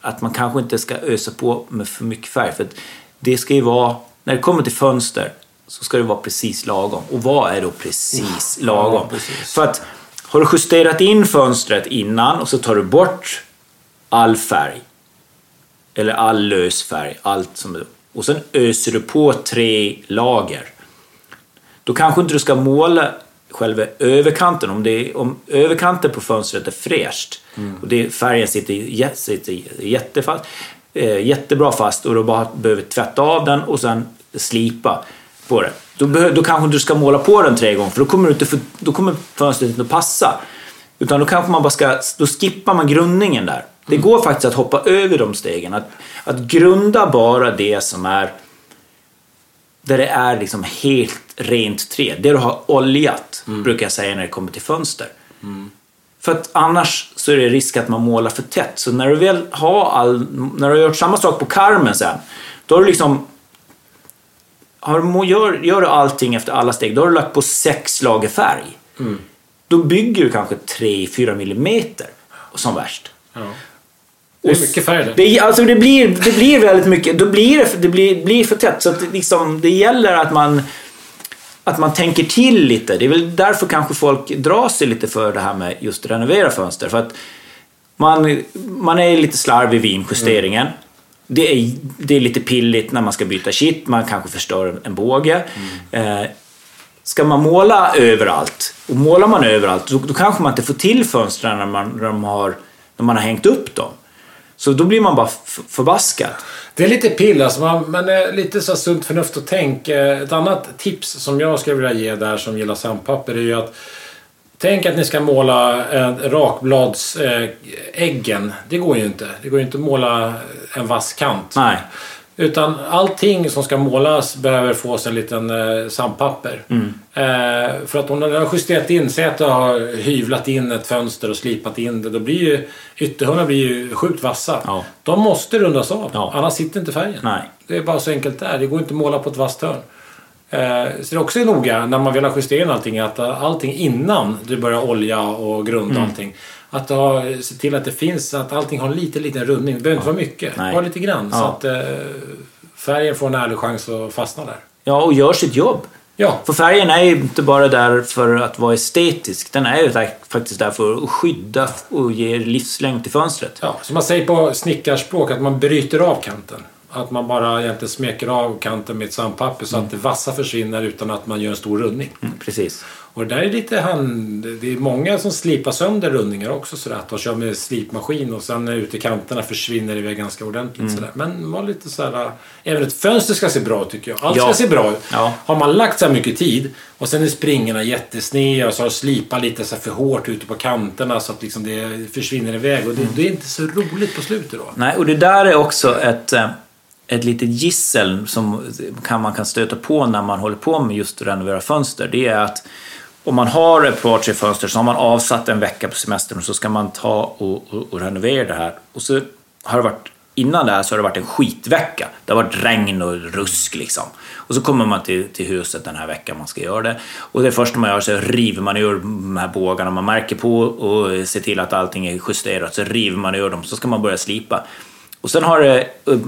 att man kanske inte ska ösa på med för mycket färg. För att det ska ju vara, när det kommer till fönster, så ska det vara precis lagom. Och vad är då precis lagom? precis. För att har du justerat in fönstret innan och så tar du bort all färg. Eller all lös färg. Allt som, och sen öser du på tre lager. Då kanske inte du ska måla själva överkanten. Om, det är, om överkanten på fönstret är fräscht mm. och det, färgen sitter, sitter jättefast, eh, jättebra fast och du bara behöver tvätta av den och sen slipa på det. Då, behöver, då kanske du ska måla på den tre gånger för då kommer, du inte, då kommer fönstret inte att passa. Utan då kanske man bara ska, då skippar man grundningen där. Det går faktiskt att hoppa över de stegen. Att, att grunda bara det som är där det är liksom helt rent trä. Det du har oljat, mm. brukar jag säga när det kommer till fönster. Mm. För att annars så är det risk att man målar för tätt. Så när du väl har all, när du har gjort samma sak på karmen sen, då har du liksom har, gör, gör du allting efter alla steg, då har du lagt på sex lager färg. Mm. Då bygger du kanske 3-4 millimeter som värst. Ja. Det är mycket färg det. alltså det, blir, det blir väldigt mycket. Då blir det, det blir, blir för tätt. Så att det, liksom, det gäller att man, att man tänker till lite. Det är väl därför kanske folk drar sig lite för det här med just renovera fönster. För att man, man är lite slarvig vid injusteringen. Mm. Det, är, det är lite pilligt när man ska byta kitt. Man kanske förstör en båge. Mm. Eh, ska man måla överallt, och målar man överallt, då, då kanske man inte får till fönstren när man, när, de har, när man har hängt upp dem. Så då blir man bara förbaskad. Det är lite pill alltså, man, men eh, lite så sunt förnuft och tänk. Eh, ett annat tips som jag skulle vilja ge där som gillar sandpapper är ju att Tänk att ni ska måla rakbladsäggen. Eh, det går ju inte. Det går ju inte att måla en vass kant. Nej. Utan allting som ska målas behöver få sig en liten eh, sandpapper. Mm. Eh, för att om du har justerat in, säg att du har hyvlat in ett fönster och slipat in det. Då blir ju ytterhörnorna blir ju sjukt vassa. Ja. De måste rundas av. Ja. Annars sitter inte färgen. Nej. Det är bara så enkelt där. Det går inte att måla på ett vasst hörn. Eh, så det är också noga när man vill ha justerat allting att allting innan du börjar olja och grunda mm. allting att ha, se till att det finns, att allting har lite liten rundning. Det behöver inte vara mycket, Nej. bara lite grann. Så att eh, färgen får en ärlig chans att fastna där. Ja, och gör sitt jobb. Ja. För färgen är ju inte bara där för att vara estetisk. Den är ju där, faktiskt där för att skydda och ge livslängd till fönstret. Ja, som man säger på snickarspråk, att man bryter av kanten. Att man bara egentligen smeker av kanten med ett sandpapper så mm. att det vassa försvinner utan att man gör en stor rundning. Mm, precis. Och det där är lite hand... Det är många som slipar sönder rundningar också sådär. Att de kör med slipmaskin och sen ute i kanterna försvinner iväg ganska ordentligt mm. sådär. Men var lite sådär... Även ett fönster ska se bra ut tycker jag. Allt ja. ska se bra ut. Ja. Har man lagt så här mycket tid och sen är springorna jättesneda och så har du slipat lite så för hårt ute på kanterna så att liksom det försvinner iväg. Och det, mm. det är inte så roligt på slutet då. Nej, och det där är också ett eh, ett litet gissel som kan, man kan stöta på när man håller på med just att renovera fönster. Det är att om man har ett par, tre fönster så har man avsatt en vecka på semestern och så ska man ta och, och, och renovera det här. Och så har det varit, innan det här så har det varit en skitvecka. Det har varit regn och rusk liksom. Och så kommer man till, till huset den här veckan man ska göra det. Och det första man gör så river man ur de här bågarna. Man märker på och ser till att allting är justerat. Så river man ur dem. Så ska man börja slipa. Och sen har det eh,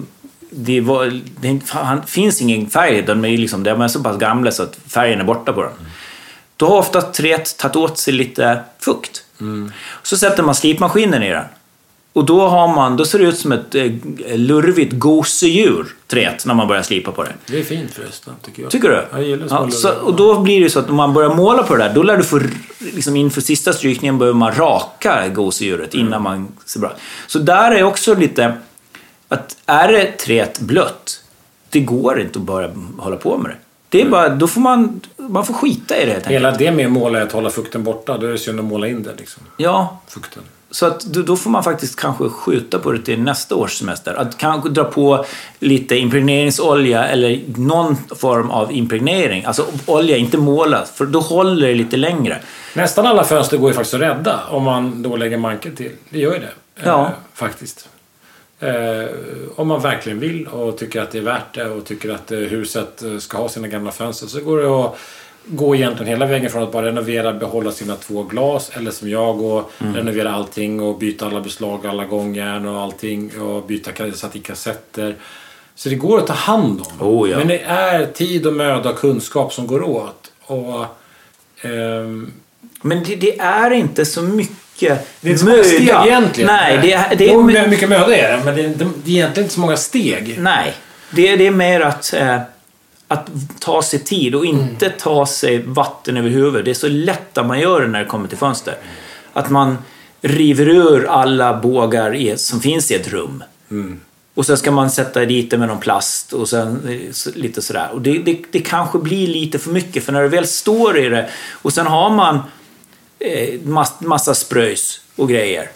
det, var, det finns ingen färg. De är, liksom, de är så pass gamla så att färgen är borta på dem. Då har ofta träet tagit åt sig lite fukt. Mm. Så sätter man slipmaskinen i den. Och då, har man, då ser det ut som ett eh, lurvigt gosedjur, träet, när man börjar slipa på det. Det är fint förresten, tycker jag. Tycker du? Jag gillar ja, så, Och då blir det så att om man börjar måla på det där, då lär du få, liksom inför sista strykningen behöver man raka gosedjuret mm. innan man ser bra Så där är också lite, att är det träet blött, det går inte att börja hålla på med det. Det är bara, då får man, man får skita i det helt Hela det med att måla är att hålla fukten borta. Då är det synd att måla in det. Liksom. Ja. Fukten. Så att då får man faktiskt kanske skjuta på det till nästa års semester. Att kanske dra på lite impregneringsolja eller någon form av impregnering. Alltså olja, inte måla, för då håller det lite längre. Nästan alla fönster går ju faktiskt att rädda om man då lägger manken till. Det gör ju det. Ja. Eh, faktiskt. Eh, om man verkligen vill och tycker att det är värt det och tycker att eh, huset eh, ska ha sina gamla fönster så går det att gå egentligen hela vägen från att bara renovera, behålla sina två glas eller som jag och mm. renovera allting och byta alla beslag, alla gångjärn och allting och byta satt i kassetter. Så det går att ta hand om. Oh, ja. Men det är tid och möda och kunskap som går åt. Och, ehm... Men det, det, är inte så mycket Det är inte så många steg egentligen. Nej, det är, det Jo, är, men mycket möda är det, men det är, det är egentligen inte så många steg. nej, det är, det är mer att, eh, att ta sig tid och inte ta sig vatten över huvudet. Det är så lätt att man gör det när det kommer till fönster. Att man river ur alla bågar i, som finns i ett rum. Och sen ska man sätta dit det med någon plast och sen eh, lite sådär. Och det, det, det kanske blir lite för mycket för när du väl står i det och sen har man mass, massa spröjs och grejer.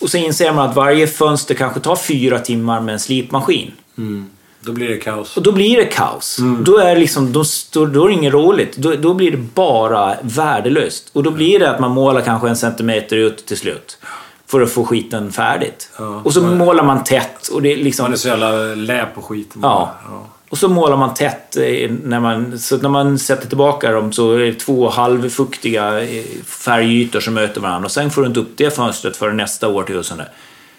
Och så inser man att varje fönster kanske tar fyra timmar med en slipmaskin. Då blir det kaos. Och då blir det kaos. Då är liksom, då, då, är det inget roligt. Då, då blir det bara värdelöst. Och då blir det att man målar kanske en centimeter ut till slut. För att få skiten färdigt. Ja. och så målar man tätt. Och det är liksom, Man är så jävla lä på skiten. Ja. Och så målar man tätt. eh, När man, så när man sätter tillbaka dem så är det två halvfuktiga eh, färgytor som möter varandra. Och sen får du inte upp det fönstret för nästa årtusende.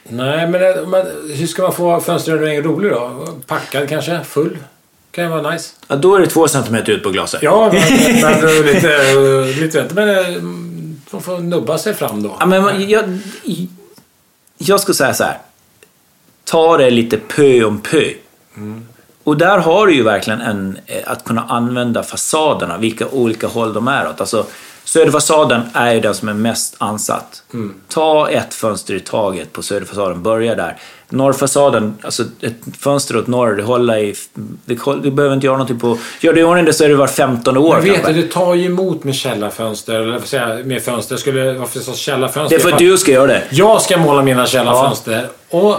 Nej, men det- men hur ska man få fönsterrenoveringen rolig då? Packad kanske? Full? Kan ju vara nice. Ja, då är det två centimeter ut på glaset. Ja, men, men är lite, lite men eh, de får nubba sig fram då. Ja, men jag, jag skulle säga så här. Ta det lite pö om pö. Och där har du ju verkligen en, eh, att kunna använda fasaderna, vilka olika håll de är åt. Alltså, söderfasaden är ju den som är mest ansatt. Ta ett fönster i taget på söderfasaden, börja där. Norrfasaden, alltså ett fönster åt norr, det håller i... Det, du behöver inte göra någonting på... Gör du i ordning det så är det var 15 år Jag vet kanske. att det tar ju emot med källarfönster, eller vad säger jag, med fönster. Jag skulle, varför sa källarfönster? Det är för att du ska göra det. Jag ska måla mina källarfönster. Och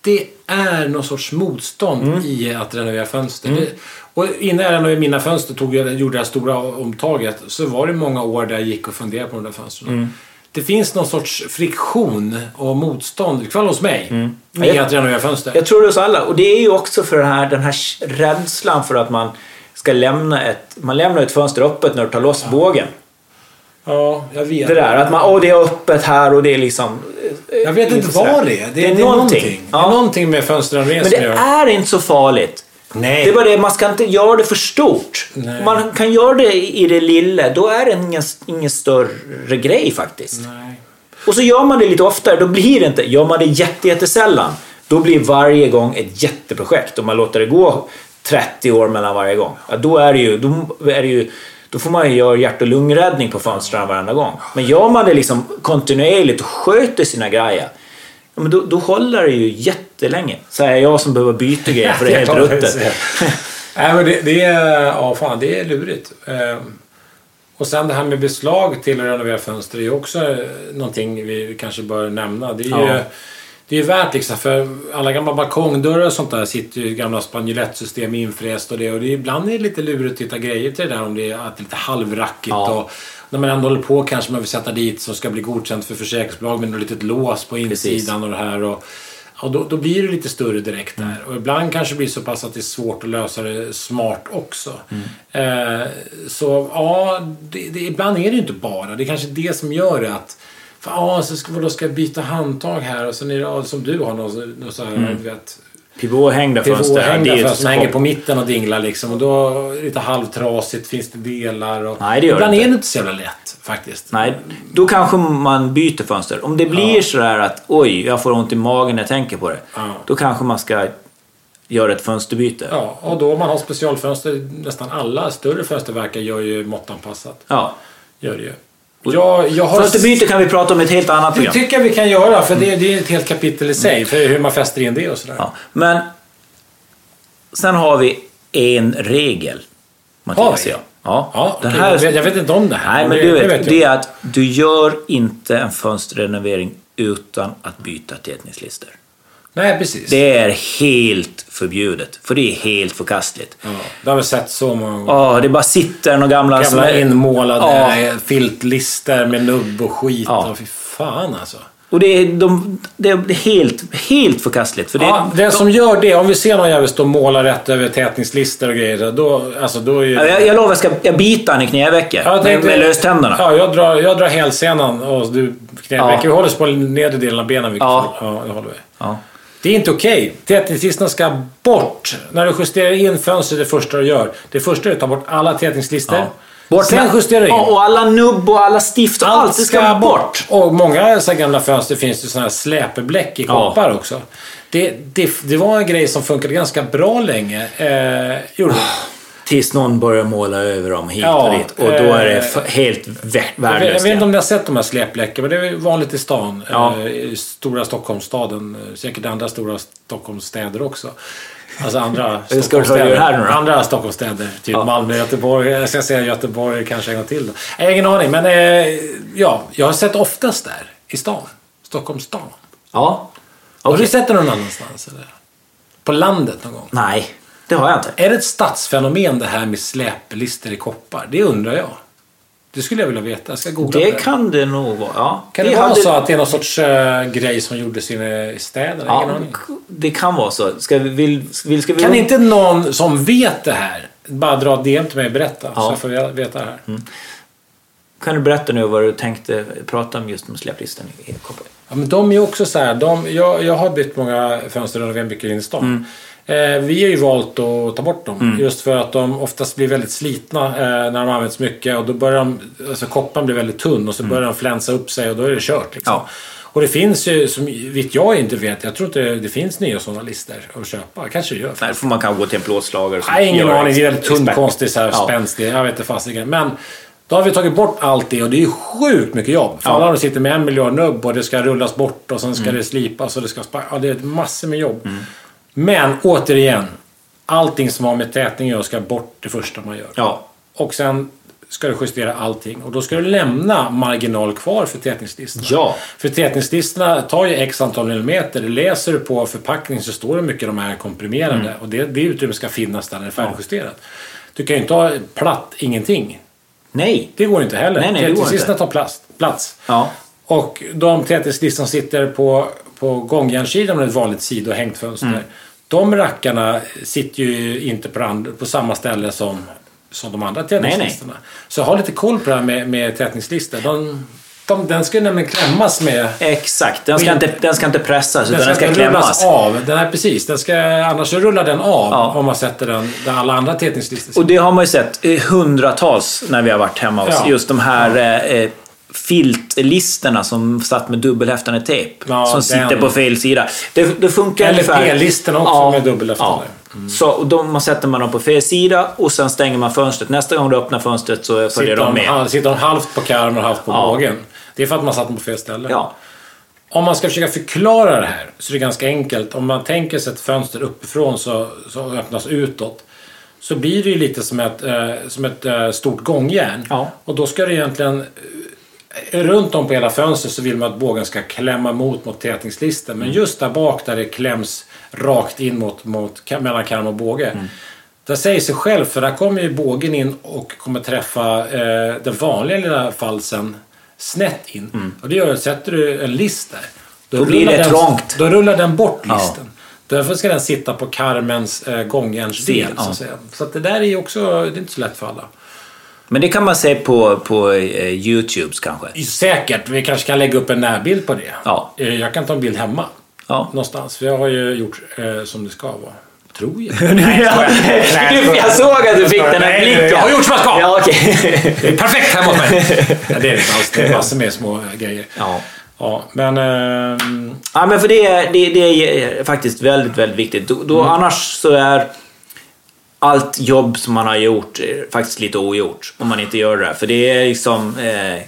det är någon sorts motstånd i att renovera fönster. Det, och innan jag renoverade mina fönster tog jag, gjorde det här stora omtaget så var det många år där jag gick och funderade på de där fönstren. Det finns någon sorts friktion och motstånd, i alla fall hos mig, med att renovera fönster. Jag tror det hos alla. Och det är ju också för den här, den här rädslan för att man ska lämna ett... Man lämnar ett fönster öppet när du tar loss bågen. Ja, jag vet. Det där att man, åh det är öppet här och det är liksom... Jag vet inte vad det är. Det, är det är någonting. Ja. Det är någonting med fönsterrenovering Men det gör... är inte så farligt. Nej. Det är bara det, man ska inte göra det för stort. Nej. Man kan göra det i det lilla, då är det ingen, ingen större grej faktiskt. Nej. Och så gör man det lite oftare, då blir det inte... Gör man det jätte, jättesällan, då blir varje gång ett jätteprojekt. Om man låter det gå 30 år mellan varje gång, ja, då är det ju... Då, är det ju då får man ju göra hjärt och lungräddning på fönstren varenda gång. Men gör man det liksom kontinuerligt och sköter sina grejer, ja, men då, då håller det ju jättelänge. Säger jag som behöver byta grejer för det är helt ruttet. Nej, men det, det är... Ja, fan, det är lurigt. Ehm, Och sen det här med beslag till att renovera fönster är ju också eh, någonting vi kanske bör nämna. Det är ju, Ja. Det är värt liksom, för alla gamla balkongdörrar och sånt där sitter ju gamla spanjolettsystem infräst och det. Och det ibland är det lite lurigt att hitta grejer till det där om det är, att det är lite halvrackigt. Ja. Och när man ändå håller på kanske man vill sätta dit som ska bli godkänt för försäkringsbolag med något litet lås på insidan och det här. Och, Ja, då, då blir det lite större direkt där. Och ibland kanske det blir så pass att det är svårt att lösa det smart också. Eh, så ja, det, det, ibland är det ju inte bara. Det är kanske det som gör det att ja, så ska, då ska jag byta handtag här och sen är det ja, som du har något, något så här, du vet, Pivåhängda fönster. det ju fönster som hänger på mitten och dinglar liksom. Och då är det lite halvtrasigt, finns det delar. Och, Nej, det gör det ibland inte. är det inte så jävla lätt faktiskt. Nej, då kanske man byter fönster. Om det blir sådär att oj, jag får ont i magen när jag tänker på det. Ja. Då kanske man ska göra ett fönsterbyte. Ja, och då om man har specialfönster, nästan alla större fönsterverkar gör ju måttanpassat. Ja. Gör det ju. Jag, jag har... Fönsterbyte kan vi prata om ett helt annat Det program. tycker jag vi kan göra, för det, det är ett helt kapitel i sig. För hur man fäster in det och sådär. Ja. Men sen har vi en regel. Har Mattias vi? jag. Ja. Ja, Den okej, här, jag, vet, jag vet inte om det här. nej, men det, du vet, det vet det är att du gör inte en fönsterrenovering utan att byta tätningslister. Nej, precis. Det är helt förbjudet, för det är helt förkastligt. Ja, det har vi sett så många gånger. Ja, det bara sitter några gamla... som Gamla är- inmålade Ja. filtlister med nubb och skit. Ja. Ja. Fy fan alltså. Och det är, de, det är helt, helt förkastligt. För det, Ja, den som gör det, om vi ser någon jävel stå och måla rätt över tätningslister och grejer. Då, alltså, då är ju... Ja, jag, jag lovar, jag ska jag bita han i knävecket. Ja, med, med löständerna. Ja, jag drar, jag drar hälsenan och du knäveck. Ja. Vi håller oss på nedre delen av benen. Ja. fall. ja, det håller vi. Ja. Det är inte okej. Tätningslisterna ska bort. När du justerar in fönstret, det första du gör. Det första är att ta bort alla tätningslister. Ja. Bort Sen med- justerar in. Ja, och alla nubb och alla stift och allt, det ska bort. Och många så gamla fönster finns det sådana här släpebläck i Ja. koppar också. Det, det, det var en grej som funkade ganska bra länge. Eh, gjorde det. Tills någon börjar måla över dem hit Ja, och dit. Och då är det eh, helt vä- Jag vet, värdelöst. inte om ni har sett de här släpbläcken, men det är vanligt i stan. Ja. Eh, I stora Stockholmsstaden. eh, Säkert andra stora Stockholmsstäder också. Alltså andra Stockholmsstäder. här nu? Andra Stockholmsstäder. Typ Ja. Malmö, Göteborg. Jag ska säga Göteborg kanske en gång till. Då. Jag har ingen aning, men ja, jag har sett oftast där. I stan. Stockholms stad. Ja. Har Okej. du sett det någon annanstans? Eller? På landet någon gång? Nej, det har jag inte. Är det ett stadsfenomen det här med släplister i koppar? Det undrar jag. Det skulle jag vilja veta. Jag ska googla Det det. kan det nog vara. Ja. Kan det Vi vara hade- så att det är någon sorts eh, grej som gjordes i städerna? Ingen Ja, det kan vara så. Ska vi, vill, vill, ska vi Kan inte någon som vet det här bara dra ett DM till mig och berätta? Så Ja. jag får ve- veta det här. Kan du berätta nu vad du tänkte prata om just om släplistan i Koppar? Ja, men de är ju också så här. De, jag, jag har bytt många fönster och renoverat mycket i stan. Mm. Eh, vi har ju valt att ta bort dem. Just för att de oftast blir väldigt slitna eh, när de används mycket. Och då börjar de, alltså kopparn blir väldigt tunn och så börjar de flänsa upp sig och då är det kört. Liksom. Mm. Ja. Och det finns ju, som vitt jag inte vet, jag tror inte det finns nya sådana lister att köpa. Kanske det gör. Nej, får man kanske gå till en plåtslagare Nej, ingen aning. Det är väldigt tunn, konstig, så här, Ja. spänstig. Jag vet inte fasiken. Men då har vi tagit bort allt det och det är ju sjukt mycket jobb. För Ja. alla de sitter med en miljard nubb och det ska rullas bort och sen ska Mm. det slipas och det ska spa- Ja, det är massor med jobb. Men återigen. Allting som har med tätning att göra ska bort det första man gör. Ja. Och sen ska du justera allting. Och då ska du lämna marginal kvar för tätningslistorna. Ja. För tätningslistorna tar ju x antal millimeter. Läser du på förpackningen så står det mycket de är komprimerade. Mm. Och det, det utrymmet ska finnas där när det är färdigjusterat. Du kan ju inte ha platt ingenting. Nej. Det går inte heller. Nej, Tätningslistorna tar plats. plats. Ja. Och de tätningslistor som sitter på, på gångjärnsidan med ett vanligt sidohängt fönster. Mm. De rackarna sitter ju inte på, and- på samma ställe som, som de andra tätningslistorna. Så ha lite koll på det här med, med tätningslistor. De, de, den ska nämligen klämmas med... Exakt. Den ska, Och inte, den ska inte pressas, utan den ska inte rullas klämmas. av. Den här, precis. Den ska, annars rullar den av Ja. om man sätter den där alla andra tätningslistor. Och det har man ju sett hundratals när vi har varit hemma hos. Ja. Just de här eh, eh, filtlisterna som satt med dubbelhäftande tejp. Ja, som den. sitter på fel sida. Det, det funkar Eller ungefär... P-listorna också med dubbelhäftande. Mm. Så man sätter man dem på fel sida och sen stänger man fönstret. Nästa gång du öppnar fönstret så följer Sitter de de, med. hal- sitter de halvt på karmen och halvt på Ja. bågen. Det är för att man satt dem på fel ställe. Ja. Om man ska försöka förklara det här så är det ganska enkelt. Om man tänker sig ett fönster uppifrån så, så öppnas utåt. Så blir det ju lite som ett, eh, som ett eh, stort gångjärn. Ja. Och då ska det egentligen... Runt om på hela fönstret så vill man att bågen ska klämma mot mot tätningslisten. Men just där bak där det kläms rakt in mot, mot mellan karm och båge. Det säger sig själv för där kommer ju bågen in och kommer träffa eh, den vanliga lilla falsen snett in. Och det gör sätter du en list där. Då blir rullar det den, trångt. Då rullar den bort Ja. listen. Därför ska den sitta på karmens eh, gångjärnsdel. Ja. Så, att säga. så att det där är ju också, det är inte så lätt för alla. Men det kan man se på, på eh, Youtubes kanske. Säkert, vi kanske kan lägga upp en närbild på det. Ja. Eh, Jag kan ta en bild hemma. Ja. Någonstans. För jag har ju gjort eh, som det ska vara. Tror jag. Ja, du, jag såg att du fick den här Nej, blicken. jag har gjort som jag ska. Ja, okej. Det är perfekt hemma hos mig. Ja, det är det inte alls. Det är massor med små eh, grejer. Ja. Ja, men... ehm, Ja, men för det är, det, det är faktiskt väldigt, väldigt viktigt. Då, då Mm. Annars så är allt jobb som man har gjort eh, faktiskt lite ogjort om man inte gör det. För det är liksom... Eh,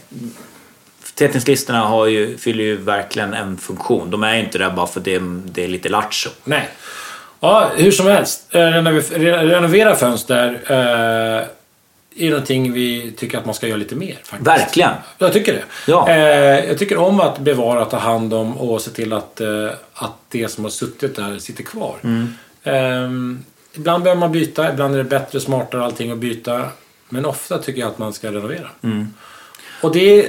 Tätningslistorna har ju, fyller ju verkligen en funktion. De är inte där bara för det, det är lite lattjo. Nej. Ja, hur som helst. Eh, renov- re- Renovera fönster eh, är någonting vi tycker att man ska göra lite mer. Faktiskt. Verkligen. Jag tycker det. Ja. Eh, jag tycker om att bevara, ta hand om och se till att, eh, att det som har suttit där sitter kvar. Mm. Ibland behöver man byta, ibland är det bättre, smartare allting att byta. Men ofta tycker jag att man ska renovera. Mm. Och det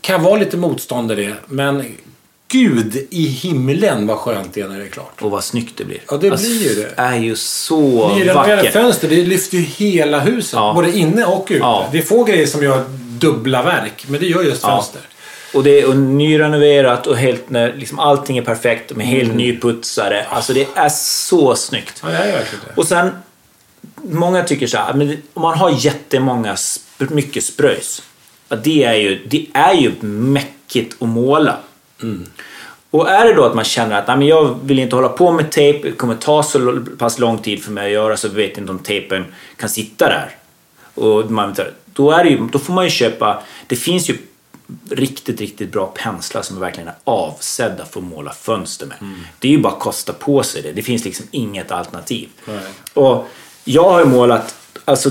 kan vara lite motstånd i det, men Gud i himlen vad skönt det är när det är klart. Och vad snyggt det blir. Ja, det blir ju det. är ju så vackert. fönster, det lyfter ju hela huset. Ja. Både inne och ute. Ja. Det är få grejer som gör dubbla verk, men det gör just Ja. Och det är nyrenoverat och helt, när liksom allting är perfekt med Mm. helt nyputsade. Alltså det är så snyggt. Ja, det är verkligen det. Och sen, många tycker så här, men om man har jättemånga, mycket spröjs. Det, är ju, det är ju mäckigt att måla. Och är det då att man känner att men jag vill inte hålla på med tejp, det kommer ta så pass lång tid för mig att göra så vet inte om tejpen kan sitta där. Och man, då, är ju, då får man ju köpa, det finns ju riktigt, riktigt bra penslar som verkligen är avsedda för att måla fönster med. Det är ju bara att kosta på sig det. Det finns liksom inget alternativ. Nej. Och jag har ju målat alltså,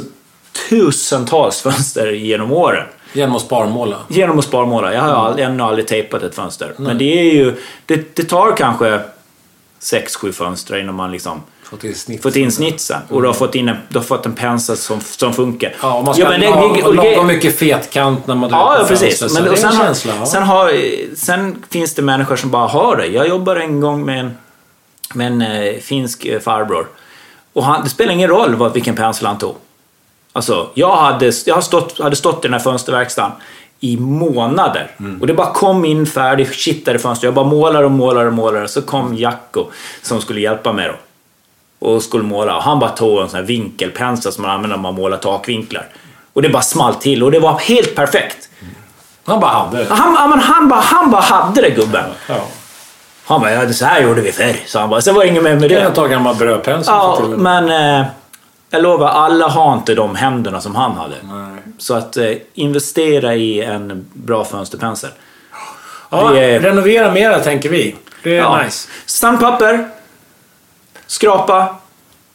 tusentals fönster genom åren. Genom att sparmåla. Genom att sparmåla. Jag har aldrig, ännu aldrig tejpat ett fönster. Men det är ju... Det, det tar kanske 6-7 fönster innan man liksom Få till snitt. fått in snitsen. Och du har fått, in en, du har fått en pensel som, som funkar. Ja, och man ska men det- ha och lagom mycket fetkant när man drar Ja, ja precis. fönster, så Men, och sen, har, känsla. Ja. sen, har, sen finns det människor som bara har det. Jag jobbar en gång med en, med en eh, finsk eh, farbror. Och han, det spelar ingen roll vad, vilken pensel han tog. Alltså, jag hade, jag har stått, hade stått i den här fönsterverkstaden i månader. Mm. Och det bara kom in färdig, kittade fönster. Jag bara målar och målar och målar. Så kom Jacko som skulle hjälpa mig då. Och skulle måla. Och han bara tog en sån här vinkelpensel som man använder när man målar takvinklar. Och det bara small till och det var helt perfekt. Han bara hade det. Han, han, han, bara, han bara hade det gubben. Ja. Han bara, ja, så här gjorde vi förr. Så han bara, sen var det inget mer med Det kan ta gammal brödpensel. Ja, men eh, jag lovar, alla har inte de händerna som han hade. Nej. Så att eh, investera i en bra fönsterpensel. Ja, det renovera mera tänker vi. Det är nice. Sandpapper, skrapa,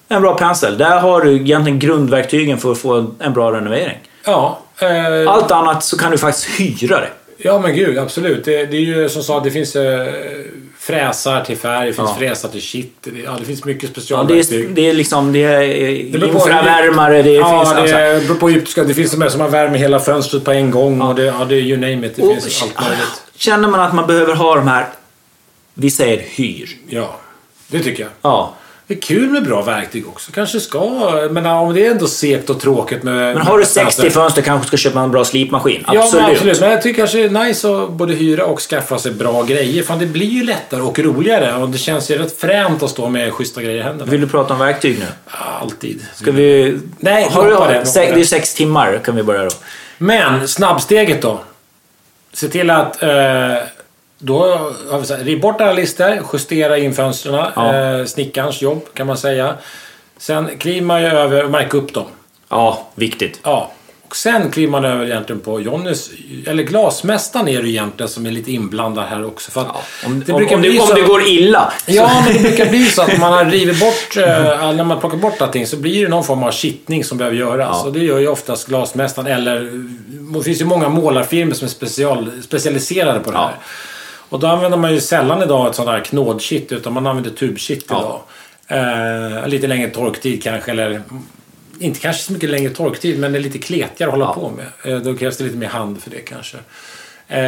en bra pensel. Där har du egentligen grundverktygen för att få en bra renovering. Ja, eh, Allt annat så kan du faktiskt hyra det. ja men gud absolut. Det, det är ju som sagt, det finns eh, fräsar till färg, det finns Ja. fräsar till kitt. Det, ja, det finns mycket Ja, det, specialverktyg. är, det är liksom det är infravärmare, det ja, finns... det alltså, beror på djupt. Det finns de här som har värme hela fönstret på en gång. Och det, ja, det är you name it. Det och finns allt möjligt. Känner man att man behöver ha de här, vi säger hyr. Ja, det tycker jag. Ja. Det är kul med bra verktyg också. Kanske ska... Men om det är ändå segt och tråkigt med... Men har du 60 fönster kanske du ska köpa en bra slipmaskin. Ja, Absolut. men absolut. Men jag tycker kanske det är nice att både hyra och skaffa sig bra grejer. Fan, det blir ju lättare och roligare. Och det känns ju rätt fränt att stå med schyssta grejer i händerna. Vill du prata om verktyg nu? Alltid. Ska vi... Nej, har du, det, det. det är sex timmar kan vi börja då. Men snabbsteget då. Se till att... Eh, då har vi så här, riv bort alla lister, justera in fönstren. Ja. Eh, snickarens jobb kan man säga. Sen kliver man ju över och märker upp dem. Ja, viktigt. Ja. Och sen kliver man över egentligen på Jonnys... Eller glasmästaren är det egentligen som är lite inblandad här också. För att Om det om, brukar om, bli det, om så- det går illa. Ja, men det brukar bli så att man har rivit bort, eh, när man plockar bort allting så blir det någon form av kittning som behöver göras. Ja. Och det gör ju oftast glasmästaren eller... Det finns ju många målarfirmor som är special, specialiserade på det Ja. Och då använder man ju sällan idag ett sånt här knådkitt utan man använder tubkitt Ja. idag. Eh, lite längre torktid kanske eller... Inte kanske så mycket längre torktid men det är lite kletigare att hålla Ja. på med. Eh, då krävs det lite mer hand för det kanske. Eh,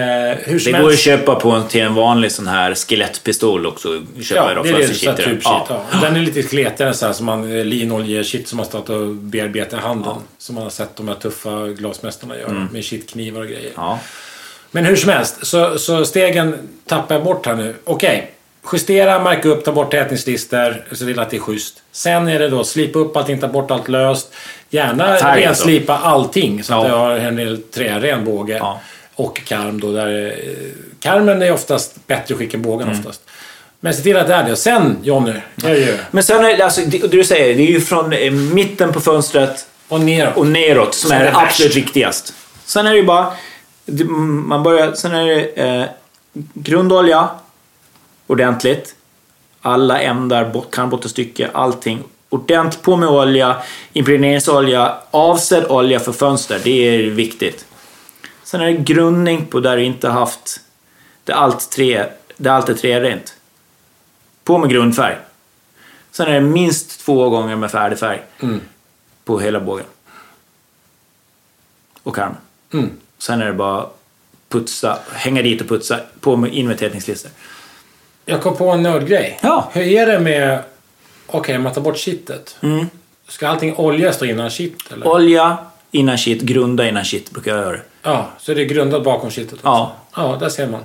Det går att köpa på en, till en vanlig sån här skelettpistol också. Köpa Ja, det är det. Så typ shit, ja. Den är lite kletigare så här som man eh, linolje-shit som man stått och bearbetar i handen. Som man har sett de här tuffa glasmästarna göra med shitknivar och grejer. Mm. Ja. Men hur som helst, så, så stegen tappar jag bort här nu. Okej. Justera, märka upp, ta bort tätningslister, se till att det är schysst. Sen är det då slipa upp allting, ta bort allt löst. Gärna Färg då? renslipa allting så att Ja. jag har en del trären båge. Ja. Och karm då. Där, eh, karmen är oftast bättre skick än bågen Mm. oftast. Men se till att det är det. Sen Jonny, ju. Men sen är alltså, det, det du säger, det är ju från eh, mitten på fönstret Och neråt. och neråt som, Som är är det absolut viktigast. Sen är det ju bara... Man börjar, sen är det eh, grundolja ordentligt. Alla ändar, bot- kantbottenstycke, allting. Ordentligt på med olja, impregneringsolja, avsedd olja för fönster. Det är viktigt. Sen är det grundning på där du inte haft... Där allt, tre, där allt är trerent. På med grundfärg. Sen är det minst två gånger med färdig färg Mm. på hela bågen. Och karmen. Mm. Sen är det bara putsa, hänga dit och putsa, på med in med tätningslister. Jag kom på en nördgrej. Ja. Hur är det med... Okej, man tar bort kittet. Mm. Ska allting olja stå innan kitt? Eller? Olja innan shit, grunda innan shit brukar jag göra. Ja, så det är grundat bakom kittet också? Ja. Ja, där ser man.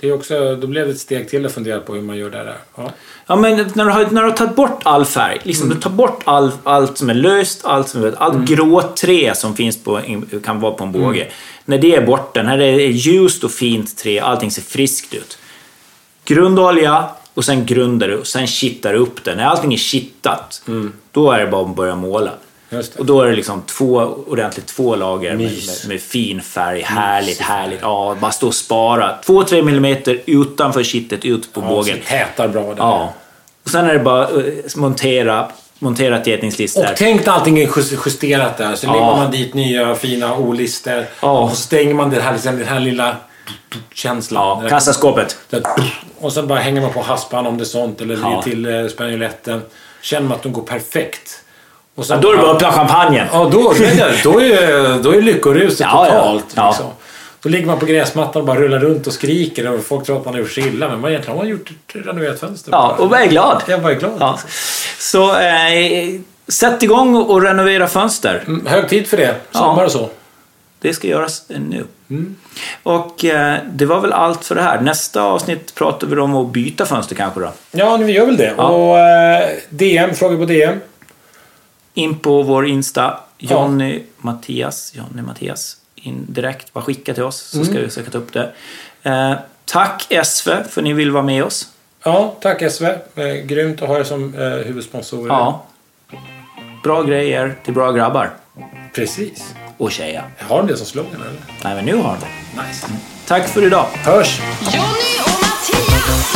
Det är också, då blev det ett steg till att fundera på hur man gör det där. Ja. Ja, men när du har, när du har tagit bort all färg, liksom, du tar bort all, allt som är löst, allt, som är, allt gråträ som finns på, kan vara på en båge. När det är borta, när det är ljust och fint trä, allting ser friskt ut. Grundolja och sen grundar du och sen kittar du upp det. När allting är kittat, då är det bara att börja måla. Och då är det liksom två, ordentligt två lager med, Mys. med, fin färg. Härligt, härligt. Ja, bara stå och spara. 2-3 millimeter utanför kittet, ut på Ja, bågen. så tätar bra där. Ja. Och sen är det bara att montera, montera ett getningslister. Och tänk allting är jus- justerat där. Så Ja. lägger man dit nya fina olister. Ja. Och så stänger man det här, liksom, den här lilla känslan. Ja, kassaskåpet. Och så bara hänger man på haspan om det är sånt. Eller Ja. till eh, spanjoletten. Känner man att de går perfekt. Och sen, Ja, då är det bara att öppna champagnen. Ja, då, då, är, då är lyckoruset Ja, ja. totalt. Ja. Liksom. Då ligger man på gräsmattan och bara rullar runt och skriker. Och folk tror att man har gjort sig illa. Men man egentligen har man gjort ett renoverat fönster. Ja, och är glad. Jag var glad. Ja. Alltså. Så eh, sätt igång och renovera fönster. Mm, Hög tid för det. Sommar och så. Det ska göras nu. Mm. Och eh, det var väl allt för det här. Nästa avsnitt pratar vi om att byta fönster kanske då. Ja, vi gör väl det. Ja. Och eh, DM, frågor på DM. In på vår Insta, Jonny Mattias. Jonny Mattias. In direkt, bara skicka till oss så Mm. ska vi säkert ta upp det. Eh, tack SV för ni vill vara med oss. Ja, tack SV. Eh, grymt att ha er som eh, huvudsponsorer. Ja. Bra grejer till bra grabbar. Precis. Och tjejer. Har de det som slogan eller? Nej, men nu har de det. Nice. Tack för idag. Hörs! Jonny och Mattias!